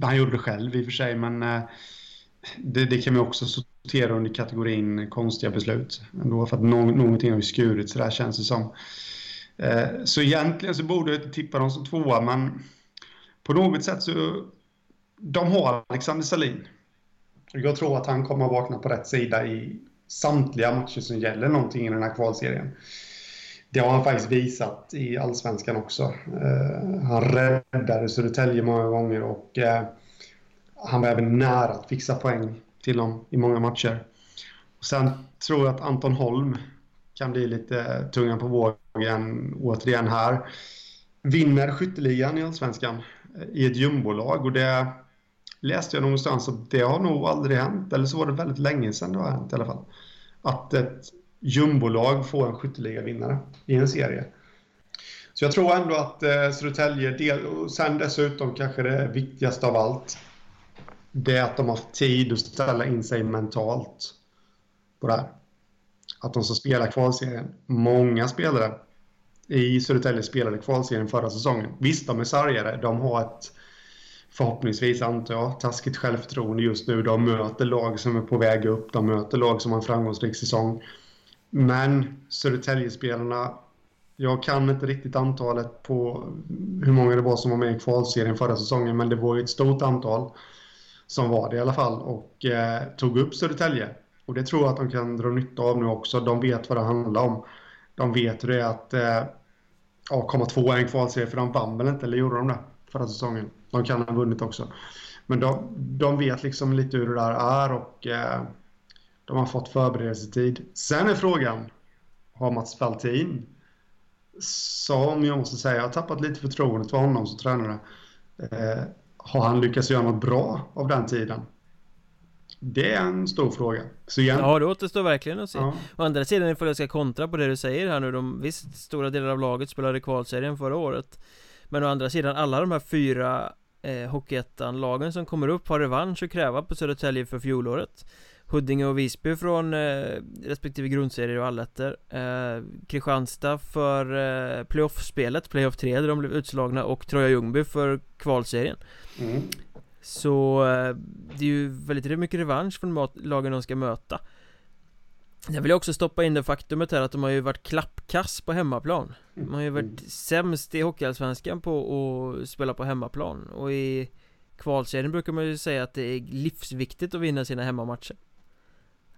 han gjorde det själv i och för sig, men eh, det, det, kan vi också sortera under kategorin konstiga beslut. Ändå för att no någonting har ju skurit så där känns det som. Eh, så egentligen så borde jag tippa dem som tvåa, men på något sätt så... De har Alexander Salin. Jag tror att han kommer att vakna på rätt sida i samtliga matcher som gäller någonting i den här kvalserien. Det har han faktiskt visat i allsvenskan också. Eh, han räddade Södertälje många gånger och eh, han var även nära att fixa poäng till dem i många matcher. Och sen tror jag att Anton Holm kan bli lite tungan på vågen återigen här. Vinner skytteligan i allsvenskan eh, i ett jumbolag och det läste jag någonstans att det har nog aldrig hänt, eller så var det väldigt länge sedan det har hänt i alla fall. Att ett jumbolag får en skytteligavinnare i en serie. Så jag tror ändå att eh, Södertälje, del, och sen dessutom kanske det viktigaste av allt, det är att de har haft tid att ställa in sig mentalt på det här. Att de ska spela kvalserien. Många spelare i Södertälje spelade kvalserien förra säsongen. Visst, de är sargade. De har ett Förhoppningsvis antar jag. Taskigt självförtroende just nu. De möter lag som är på väg upp. De möter lag som har en framgångsrik säsong. Men Södertäljespelarna, jag kan inte riktigt antalet på hur många det var som var med i kvalserien förra säsongen, men det var ju ett stort antal som var det i alla fall och eh, tog upp Södertälje. Och det tror jag att de kan dra nytta av nu också. De vet vad det handlar om. De vet hur det är att eh, ja, komma tvåa i en kvalserie, för de vann väl inte, eller gjorde de det förra säsongen? De kan ha vunnit också. Men de, de vet liksom lite hur det där är och eh, de har fått förberedelsetid. Sen är frågan, har Mats Faltin, som jag måste säga, jag har tappat lite förtroendet för honom som tränare. Eh, har han lyckats göra något bra av den tiden? Det är en stor fråga.
Så igen. Ja, det återstår verkligen att se. Ja. Å andra sidan, ifall jag ska kontra på det du säger här nu, de, visst, stora delar av laget spelade kvalserien förra året. Men å andra sidan, alla de här fyra eh, Hockeyettan-lagen som kommer upp har revansch att kräva på Södertälje för fjolåret. Huddinge och Visby från eh, respektive grundserier och allettor eh, Kristianstad för eh, playoff-spelet, playoff 3 där de blev utslagna och Troja Ljungby för kvalserien. Mm. Så eh, det är ju väldigt mycket revansch från lagen de ska möta. Jag vill också stoppa in det faktumet här att de har ju varit klappkass på hemmaplan. De har ju varit mm. sämst i Hockeyallsvenskan på att spela på hemmaplan. Och i kvalserien brukar man ju säga att det är livsviktigt att vinna sina hemmamatcher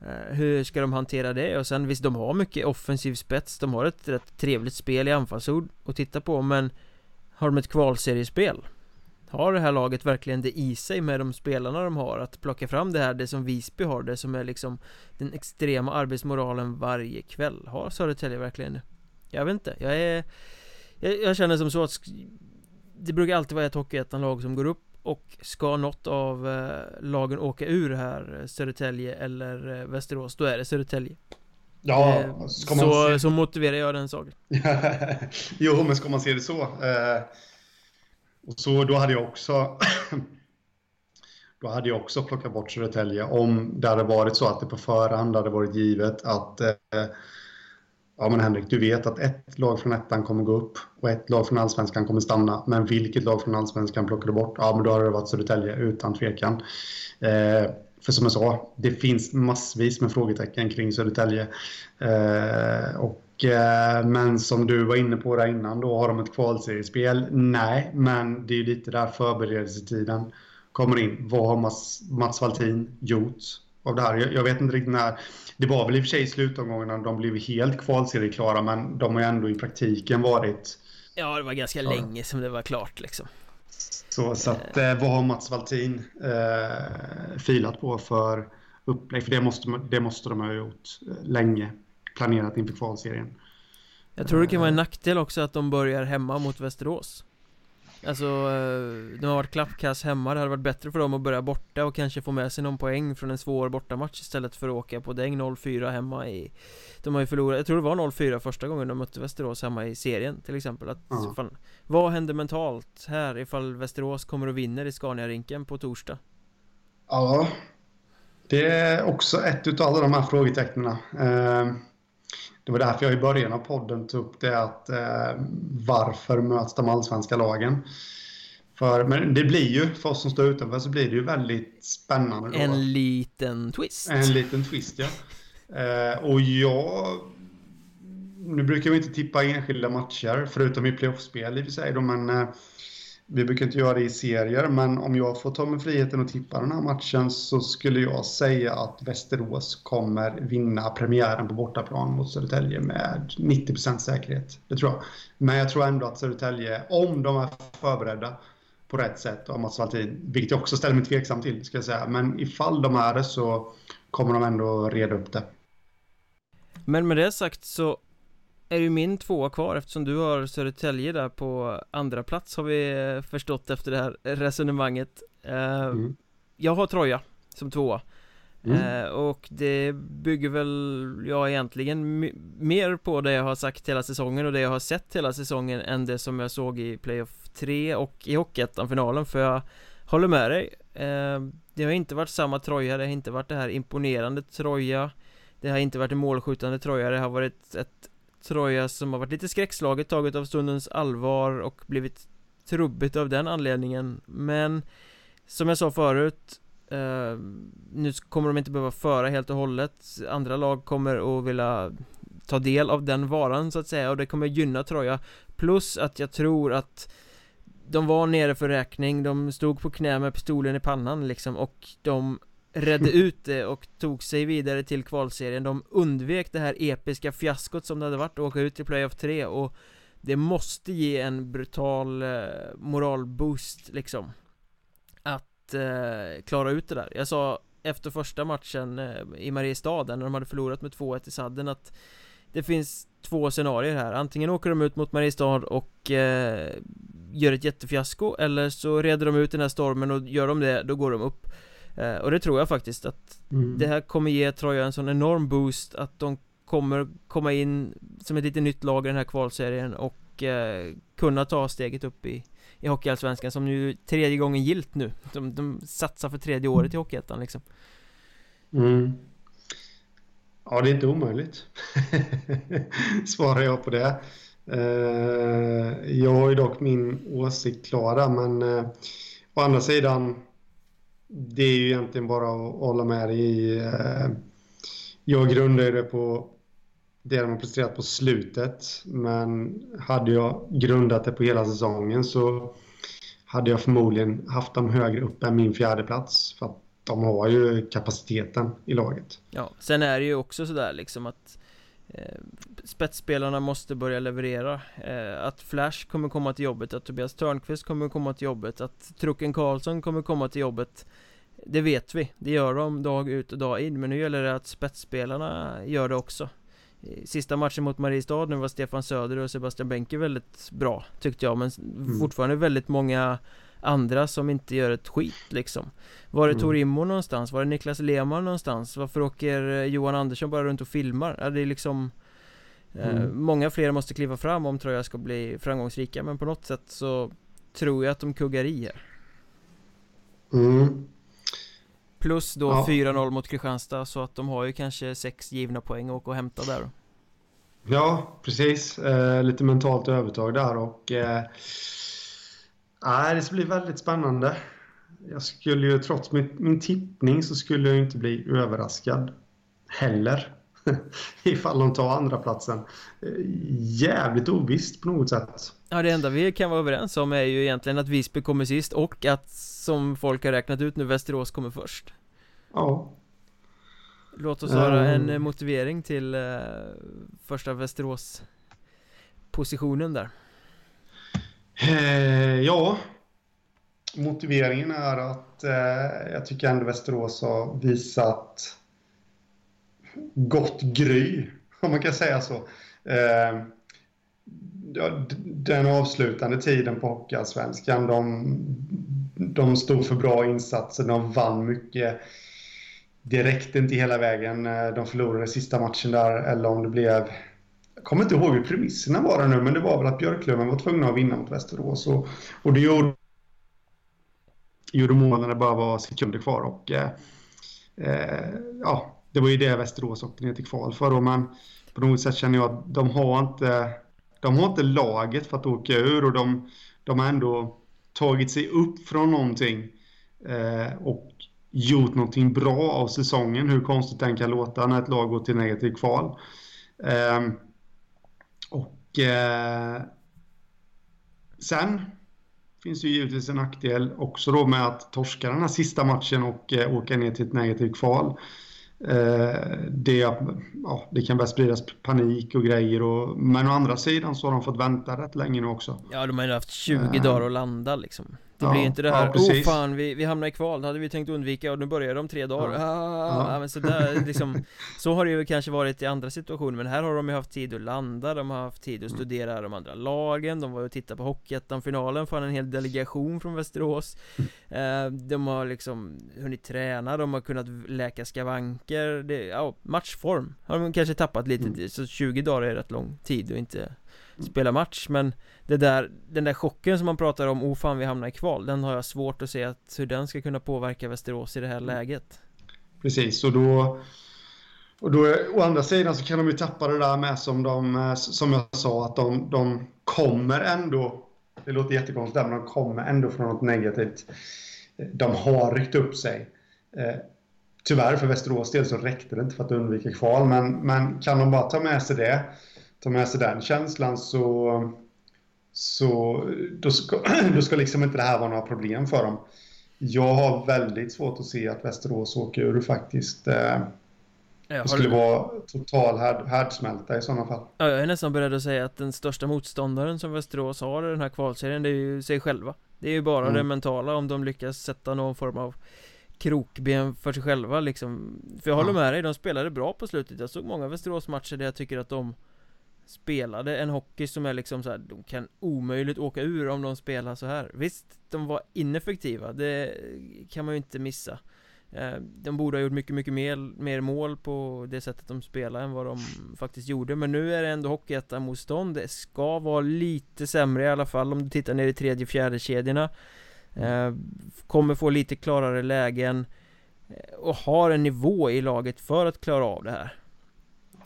Eh, hur ska de hantera det? Och sen visst, de har mycket offensiv spets De har ett rätt trevligt spel i anfallsord att titta på men Har de ett kvalseriespel? Har det här laget verkligen det i sig med de spelarna de har att plocka fram det här, det som Visby har, det som är liksom Den extrema arbetsmoralen varje kväll Har Södertälje verkligen det? Jag vet inte, jag är jag, jag känner som så att Det brukar alltid vara ett Hockeyettan-lag som går upp och ska något av eh, lagen åka ur här, Södertälje eller eh, Västerås, då är det Södertälje.
Ja,
eh, så, se... så motiverar jag den saken.
Jo, men ska man se det så eh, Och så då hade jag också Då hade jag också plockat bort Södertälje om det hade varit så att det på förhand hade varit givet att eh, Ja men Henrik, du vet att ett lag från ettan kommer gå upp och ett lag från allsvenskan kommer stanna. Men vilket lag från allsvenskan plockar du bort? Ja, men då hade det varit Södertälje utan tvekan. Eh, för som jag sa, det finns massvis med frågetecken kring Södertälje. Eh, och, eh, men som du var inne på där innan, då har de ett kvalseriespel? Nej, men det är lite där förberedelsetiden kommer in. Vad har Mats, Mats Valtin gjort av det här? Jag, jag vet inte riktigt när det var väl i och för sig i slutomgångarna de blev helt kvalserieklara men de har ju ändå i praktiken varit
Ja det var ganska ja. länge som det var klart liksom.
Så, så att, eh, vad har Mats Valtin eh, filat på för upplägg? För det måste, det måste de ha gjort eh, länge Planerat inför kvalserien.
Jag tror det kan vara en nackdel också att de börjar hemma mot Västerås Alltså, eh, de har varit klappkass hemma, det hade varit bättre för dem att börja borta och kanske få med sig någon poäng från en svår bortamatch istället för att åka på däng 0-4 hemma i De har ju förlorat, jag tror det var 0-4 första gången de mötte Västerås hemma i serien till exempel att, mm. fan, Vad händer mentalt här ifall Västerås kommer och vinner i Scania-rinken på torsdag?
Ja Det är också ett utav alla de här frågetecknen uh... Det var därför jag i början av podden tog upp det att eh, varför möts de allsvenska lagen? För, men det blir ju, för oss som står utanför, så blir det ju väldigt spännande. Då.
En liten twist.
En liten twist, ja. Eh, och jag... Nu brukar vi inte tippa enskilda matcher, förutom i playoffspel i och för sig då, men eh, vi brukar inte göra det i serier, men om jag får ta mig friheten att tippa den här matchen så skulle jag säga att Västerås kommer vinna premiären på bortaplan mot Södertälje med 90% säkerhet. Det tror jag. Men jag tror ändå att Södertälje, om de är förberedda på rätt sätt av Mats Valtin, vilket jag också ställer mig tveksam till, ska jag säga. Men ifall de är det så kommer de ändå reda upp det.
Men med det sagt så är ju min tvåa kvar eftersom du har Södertälje där på andra plats har vi eh, förstått efter det här resonemanget uh, mm. Jag har Troja som tvåa mm. uh, Och det bygger väl jag egentligen mer på det jag har sagt hela säsongen och det jag har sett hela säsongen än det som jag såg i Playoff 3 och i Hockeyettan-finalen för jag håller med dig Det har inte varit samma Troja, det har inte varit det här imponerande Troja Det har inte varit en målskjutande Troja, det har varit ett Troja som har varit lite skräckslaget, taget av stundens allvar och blivit trubbigt av den anledningen. Men Som jag sa förut eh, Nu kommer de inte behöva föra helt och hållet. Andra lag kommer att vilja Ta del av den varan så att säga och det kommer gynna Troja. Plus att jag tror att De var nere för räkning, de stod på knä med pistolen i pannan liksom och de redde ut det och tog sig vidare till kvalserien. De undvek det här episka fiaskot som det hade varit att åka ut i playoff 3 och Det måste ge en brutal eh, moralboost liksom Att eh, klara ut det där. Jag sa efter första matchen eh, i Mariestad när de hade förlorat med 2-1 i sadden att Det finns två scenarier här. Antingen åker de ut mot Mariestad och eh, gör ett jättefiasko eller så reder de ut den här stormen och gör de det, då går de upp. Eh, och det tror jag faktiskt att mm. det här kommer ge Troja en sån enorm boost att de kommer komma in som ett lite nytt lag i den här kvalserien och eh, kunna ta steget upp i, i Hockeyallsvenskan som ju tredje gången gilt nu. De, de satsar för tredje året i Hockeyettan liksom.
Mm. Ja, det är inte omöjligt. Svarar jag på det. Eh, jag har ju dock min åsikt klara, men eh, å andra sidan det är ju egentligen bara att hålla med dig i. Eh, jag grundar det på det de har presterat på slutet. Men hade jag grundat det på hela säsongen så hade jag förmodligen haft dem högre upp än min fjärde plats För att de har ju kapaciteten i laget.
Ja, sen är det ju också sådär liksom att eh, Spetsspelarna måste börja leverera. Eh, Att Flash kommer komma till jobbet, att Tobias Törnqvist kommer komma till jobbet Att Trucken Karlsson kommer komma till jobbet Det vet vi, det gör de dag ut och dag in Men nu gäller det att spetsspelarna gör det också. Sista matchen mot Mariestad nu var Stefan Söder och Sebastian Benke väldigt bra Tyckte jag men mm. fortfarande väldigt många andra som inte gör ett skit liksom Var är mm. Tor Immo någonstans? Var är Niklas Lehmann någonstans? Varför åker Johan Andersson bara runt och filmar? Ja, det är liksom Eh, mm. Många fler måste kliva fram om Troja ska bli framgångsrika men på något sätt så tror jag att de kuggar i här.
Mm.
Plus då ja. 4-0 mot Kristianstad så att de har ju kanske sex givna poäng att åka och hämta där.
Ja, precis. Eh, lite mentalt övertag där och eh, det ska bli väldigt spännande. Jag skulle ju trots min, min tippning så skulle jag inte bli överraskad heller. ifall de tar andra platsen. Jävligt ovisst på något sätt.
Ja det enda vi kan vara överens om är ju egentligen att Visby kommer sist och att som folk har räknat ut nu Västerås kommer först.
Ja.
Låt oss höra um... en motivering till uh, första Västerås positionen där
Eh, Ja Motiveringen är att eh, jag tycker ändå Västerås har visat gott gry, om man kan säga så. Eh, den avslutande tiden på Hockeyallsvenskan, de, de stod för bra insatser, de vann mycket. Det räckte inte hela vägen. Eh, de förlorade sista matchen där, eller om det blev... Jag kommer inte ihåg hur premisserna var nu, men det var väl att Björklöven var tvungna att vinna mot Västerås. Och, och det gjorde, gjorde mål när det bara var sekunder kvar. Och, eh, eh ja, det var ju det Västerås åkte ner till kval för då, men på något sätt känner jag att de har inte, de har inte laget för att åka ur och de, de har ändå tagit sig upp från någonting eh, och gjort någonting bra av säsongen, hur konstigt den kan låta när ett lag går till negativ kval. Eh, sen finns ju givetvis en nackdel också då med att torska den här sista matchen och eh, åka ner till ett negativt kval. Eh, det, ja, det kan börja spridas panik och grejer. Och, men å andra sidan så har de fått vänta rätt länge nu också.
Ja, de har ju haft 20 uh, dagar att landa liksom. Det ja, blir inte det här, ja, oh fan vi, vi hamnar i kval, det hade vi tänkt undvika och nu börjar de tre dagar. Ja. Ah, ja. men så, där, liksom, så har det ju kanske varit i andra situationer men här har de ju haft tid att landa, de har haft tid att studera de andra lagen De var och tittade på Hockeyettan-finalen, fann en hel delegation från Västerås. Eh, De har liksom hunnit träna, de har kunnat läka skavanker det, ja, Matchform. Har de kanske tappat lite, mm. så 20 dagar är rätt lång tid och inte spela match men det där, den där chocken som man pratar om, oh fan vi hamnar i kval Den har jag svårt att se att hur den ska kunna påverka Västerås i det här mm. läget
Precis, och då och då å andra sidan så kan de ju tappa det där med som de, som jag sa att de, de kommer ändå Det låter jättekonstigt där, men de kommer ändå från något negativt. De har ryckt upp sig. Eh, tyvärr för Västerås del så räckte det inte för att undvika kval, men, men kan de bara ta med sig det, ta med sig den känslan så, så då, ska, då ska liksom inte det här vara några problem för dem. Jag har väldigt svårt att se att Västerås åker ur faktiskt. Eh, det skulle vara total härd, härdsmälta i sådana fall.
Ja, jag är nästan beredd att säga att den största motståndaren som Västerås har i den här kvalserien det är ju sig själva. Det är ju bara mm. det mentala om de lyckas sätta någon form av krokben för sig själva liksom För jag håller med dig, de spelade bra på slutet Jag såg många Västerås-matcher där jag tycker att de Spelade en hockey som är liksom så här, De kan omöjligt åka ur om de spelar så här. Visst, de var ineffektiva Det kan man ju inte missa. Eh, De borde ha gjort mycket, mycket mer, mer mål på det sättet de spelar än vad de faktiskt gjorde Men nu är det ändå Hockeyettan-motstånd. Det ska vara lite sämre i alla fall om du tittar ner i tredje, fjärde kedjorna. Eh, kommer få lite klarare lägen eh, Och har en nivå i laget för att klara av det här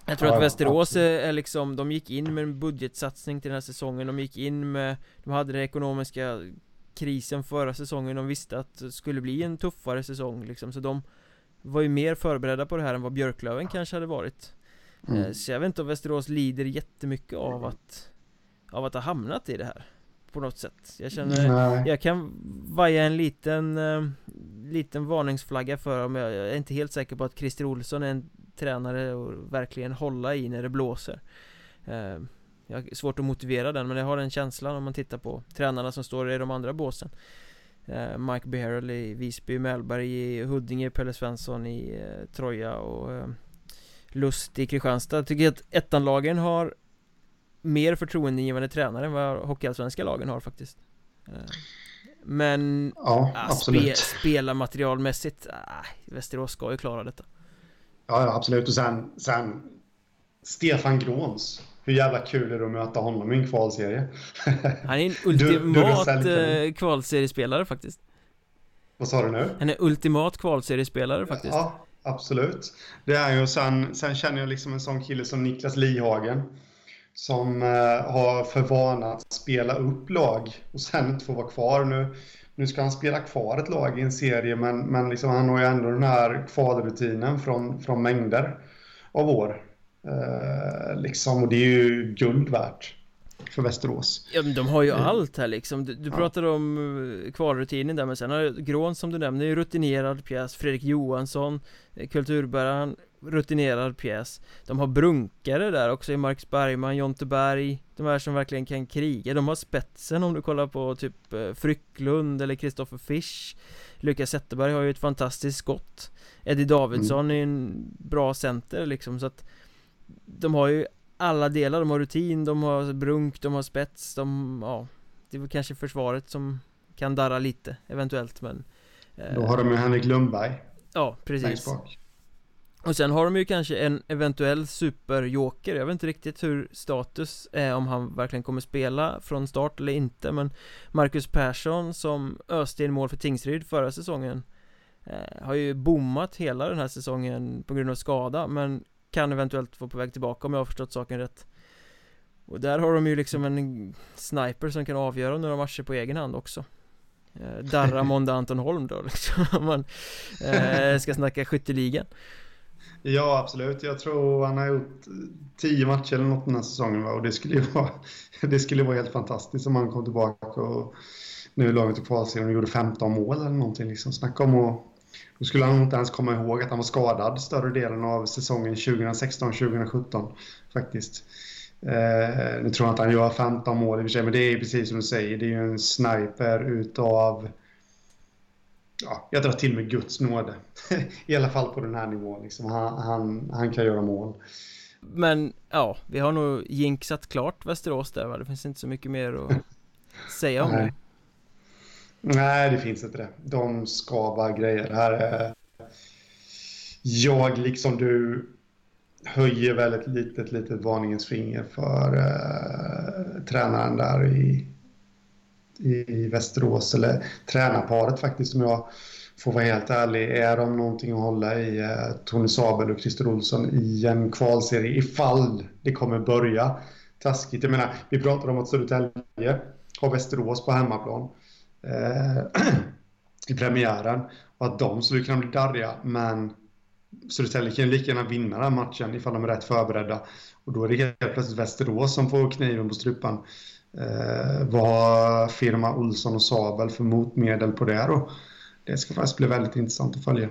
Jag tror ja, att Västerås är, liksom, de gick in med en budgetsatsning till den här säsongen De gick in med, de hade den ekonomiska krisen förra säsongen De visste att det skulle bli en tuffare säsong liksom. Så de var ju mer förberedda på det här än vad Björklöven kanske hade varit. Mm. Eh, så jag vet inte om Västerås lider jättemycket av att Av att ha hamnat i det här på något sätt. Jag känner, Nej. jag kan vaja en liten uh, Liten varningsflagga för dem. Jag, jag är inte helt säker på att Christer Olsson är en tränare och verkligen hålla i när det blåser. Uh, Jag har svårt att motivera den men jag har den känslan om man tittar på tränarna som står i de andra båsen. Uh, Mike Beharrell i Visby, Mellberg i Huddinge, Pelle Svensson i Troja och Lust i Kristianstad. Jag tycker att ettanlagen har mer förtroendeingivande tränare än vad hockeyallsvenska lagen har faktiskt. Eh, Men
ja, äh.
Spe, Spelarmaterialmässigt, äh, Västerås ska ju klara detta
Ja, absolut och sen, sen Stefan Gråns hur jävla kul är det att möta honom i en kvalserie?
Han är en ultimat du, du kvalseriespelare faktiskt
Vad sa du nu?
Han är ultimat kvalseriespelare faktiskt
Ja, absolut Det är ju, sen, sen känner jag liksom en sån kille som Niklas Lihagen som eh, har för vana att spela upp lag och sen inte få vara kvar. Nu, nu ska han spela kvar ett lag i en serie men, men liksom han har ju ändå den här kvalrutinen från, från mängder av år. Eh, liksom, och det är ju guld värt för Västerås.
Ja men de har ju mm. allt här liksom Du, du ja. pratade om eh, kvalrutinen där men sen har Grån som du nämnde är rutinerad pjäs Fredrik Johansson eh, Kulturbäraren rutinerad pjäs. De har brunkare där också i Marcus Bergman, Jonte Berg De här som verkligen kan kriga. De har spetsen om du kollar på typ eh, Frycklund eller Kristoffer Fisch. Lukas Zetterberg har ju ett fantastiskt skott. Eddie Davidsson mm. är en bra center liksom så att De har ju alla delar, de har rutin, de har brunk, de har spets, de, ja Det är väl kanske försvaret som kan darra lite eventuellt men
eh, Då har de ju Henrik Lundberg.
Ja, precis och sen har de ju kanske en eventuell superjoker Jag vet inte riktigt hur status är om han verkligen kommer spela från start eller inte Men Marcus Persson som öste in mål för Tingsryd förra säsongen eh, Har ju bommat hela den här säsongen på grund av skada Men kan eventuellt vara på väg tillbaka om jag har förstått saken rätt. Och där har de ju liksom en sniper som kan avgöra några matcher på egen hand också. Eh, Darra Måndag Anton Holm då liksom. Om man eh, ska snacka skytteligan
Ja, absolut. Jag tror han har gjort tio matcher eller något den här säsongen. Va? Och det skulle ju vara, det skulle vara helt fantastiskt om han kom tillbaka och nu laget i kvalserien och gjorde 15 mål eller någonting. Liksom. Snacka om att... Då skulle han inte ens komma ihåg att han var skadad större delen av säsongen 2016-2017 faktiskt. Eh, nu tror jag inte han gör 15 mål i och för sig, men det är precis som du säger. Det är ju en sniper utav ja, jag drar till med Guds nåde. I alla fall på den här nivån. Liksom. Han, han, han kan göra mål.
Men ja, vi har nog jinxat klart Västerås där va? Det finns inte så mycket mer att säga om
Nej.
det.
Nej, det finns inte det. De ska bara grejer. Det här är... Jag, liksom du, höjer väl ett litet, litet varningens finger för uh, tränaren där i i Västerås, eller tränarparet faktiskt om jag får vara helt ärlig. Är de någonting att hålla i eh, Tony Sabel och Christer Olsson i en kvalserie ifall det kommer börja taskigt. Jag menar, vi pratar om att Södertälje har Västerås på hemmaplan eh, i premiären. Och att de skulle kunna bli darriga, men Södertälje kan lika gärna vinna den matchen ifall de är rätt förberedda. Och då är det helt plötsligt Västerås som får kniven på strupen. Eh, vad har firma Olsson och Sabel för motmedel på det då? Det ska faktiskt bli väldigt intressant att följa.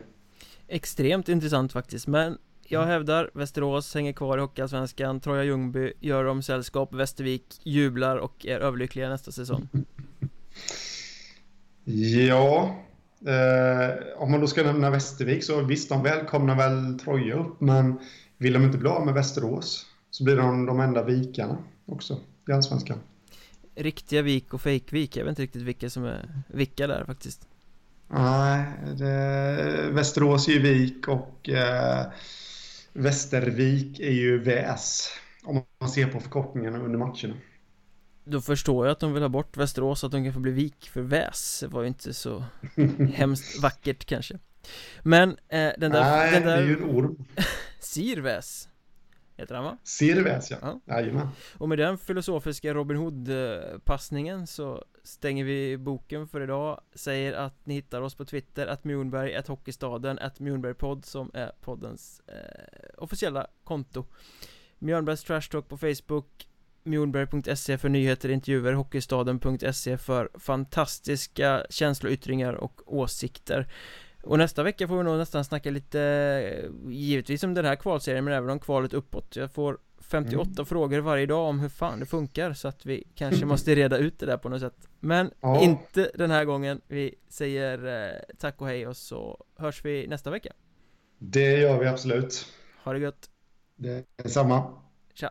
Extremt intressant faktiskt, men jag hävdar Västerås hänger kvar i Hockeyallsvenskan Troja Ljungby gör om sällskap Västervik jublar och är överlyckliga nästa säsong
Ja eh, Om man då ska nämna Västervik så visst, de välkomnar väl Troja upp men vill de inte bli av med Västerås så blir de de enda vikarna också i Allsvenskan
Riktiga vik och fejkvik, jag vet inte riktigt vilka som är vilka där faktiskt.
Nej, det, Västerås är ju vik och eh, Västervik är ju VS om man ser på förkortningarna under matcherna.
Då förstår jag att de vill ha bort Västerås så att de kan få bli vik för väs var ju inte så hemskt vackert kanske. Men eh, den där
Nej,
den där...
det är ju en orm.
Sirväs Heter han va?
Sirväs ja,
ja.
Jajamän.
Och med den filosofiska Robin Hood-passningen så stänger vi boken för idag. Säger att ni hittar oss på Twitter, att Mjornberg, att Hockeystaden, att Mjornbergpodd som är poddens eh, officiella konto. Mjörnbergs Trash Talk på Facebook Mjornberg.se för nyheter, intervjuer, Hockeystaden.se för fantastiska känsloyttringar och åsikter och nästa vecka får vi nog nästan snacka lite Givetvis om den här kvalserien men även om kvalet uppåt. Jag får 58 mm. frågor varje dag om hur fan det funkar så att vi kanske måste reda ut det där på något sätt. Men ja. inte den här gången. Vi säger eh, tack och hej och så hörs vi nästa vecka.
Det gör vi absolut.
Ha det gött.
Det är samma.
Tja.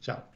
Tja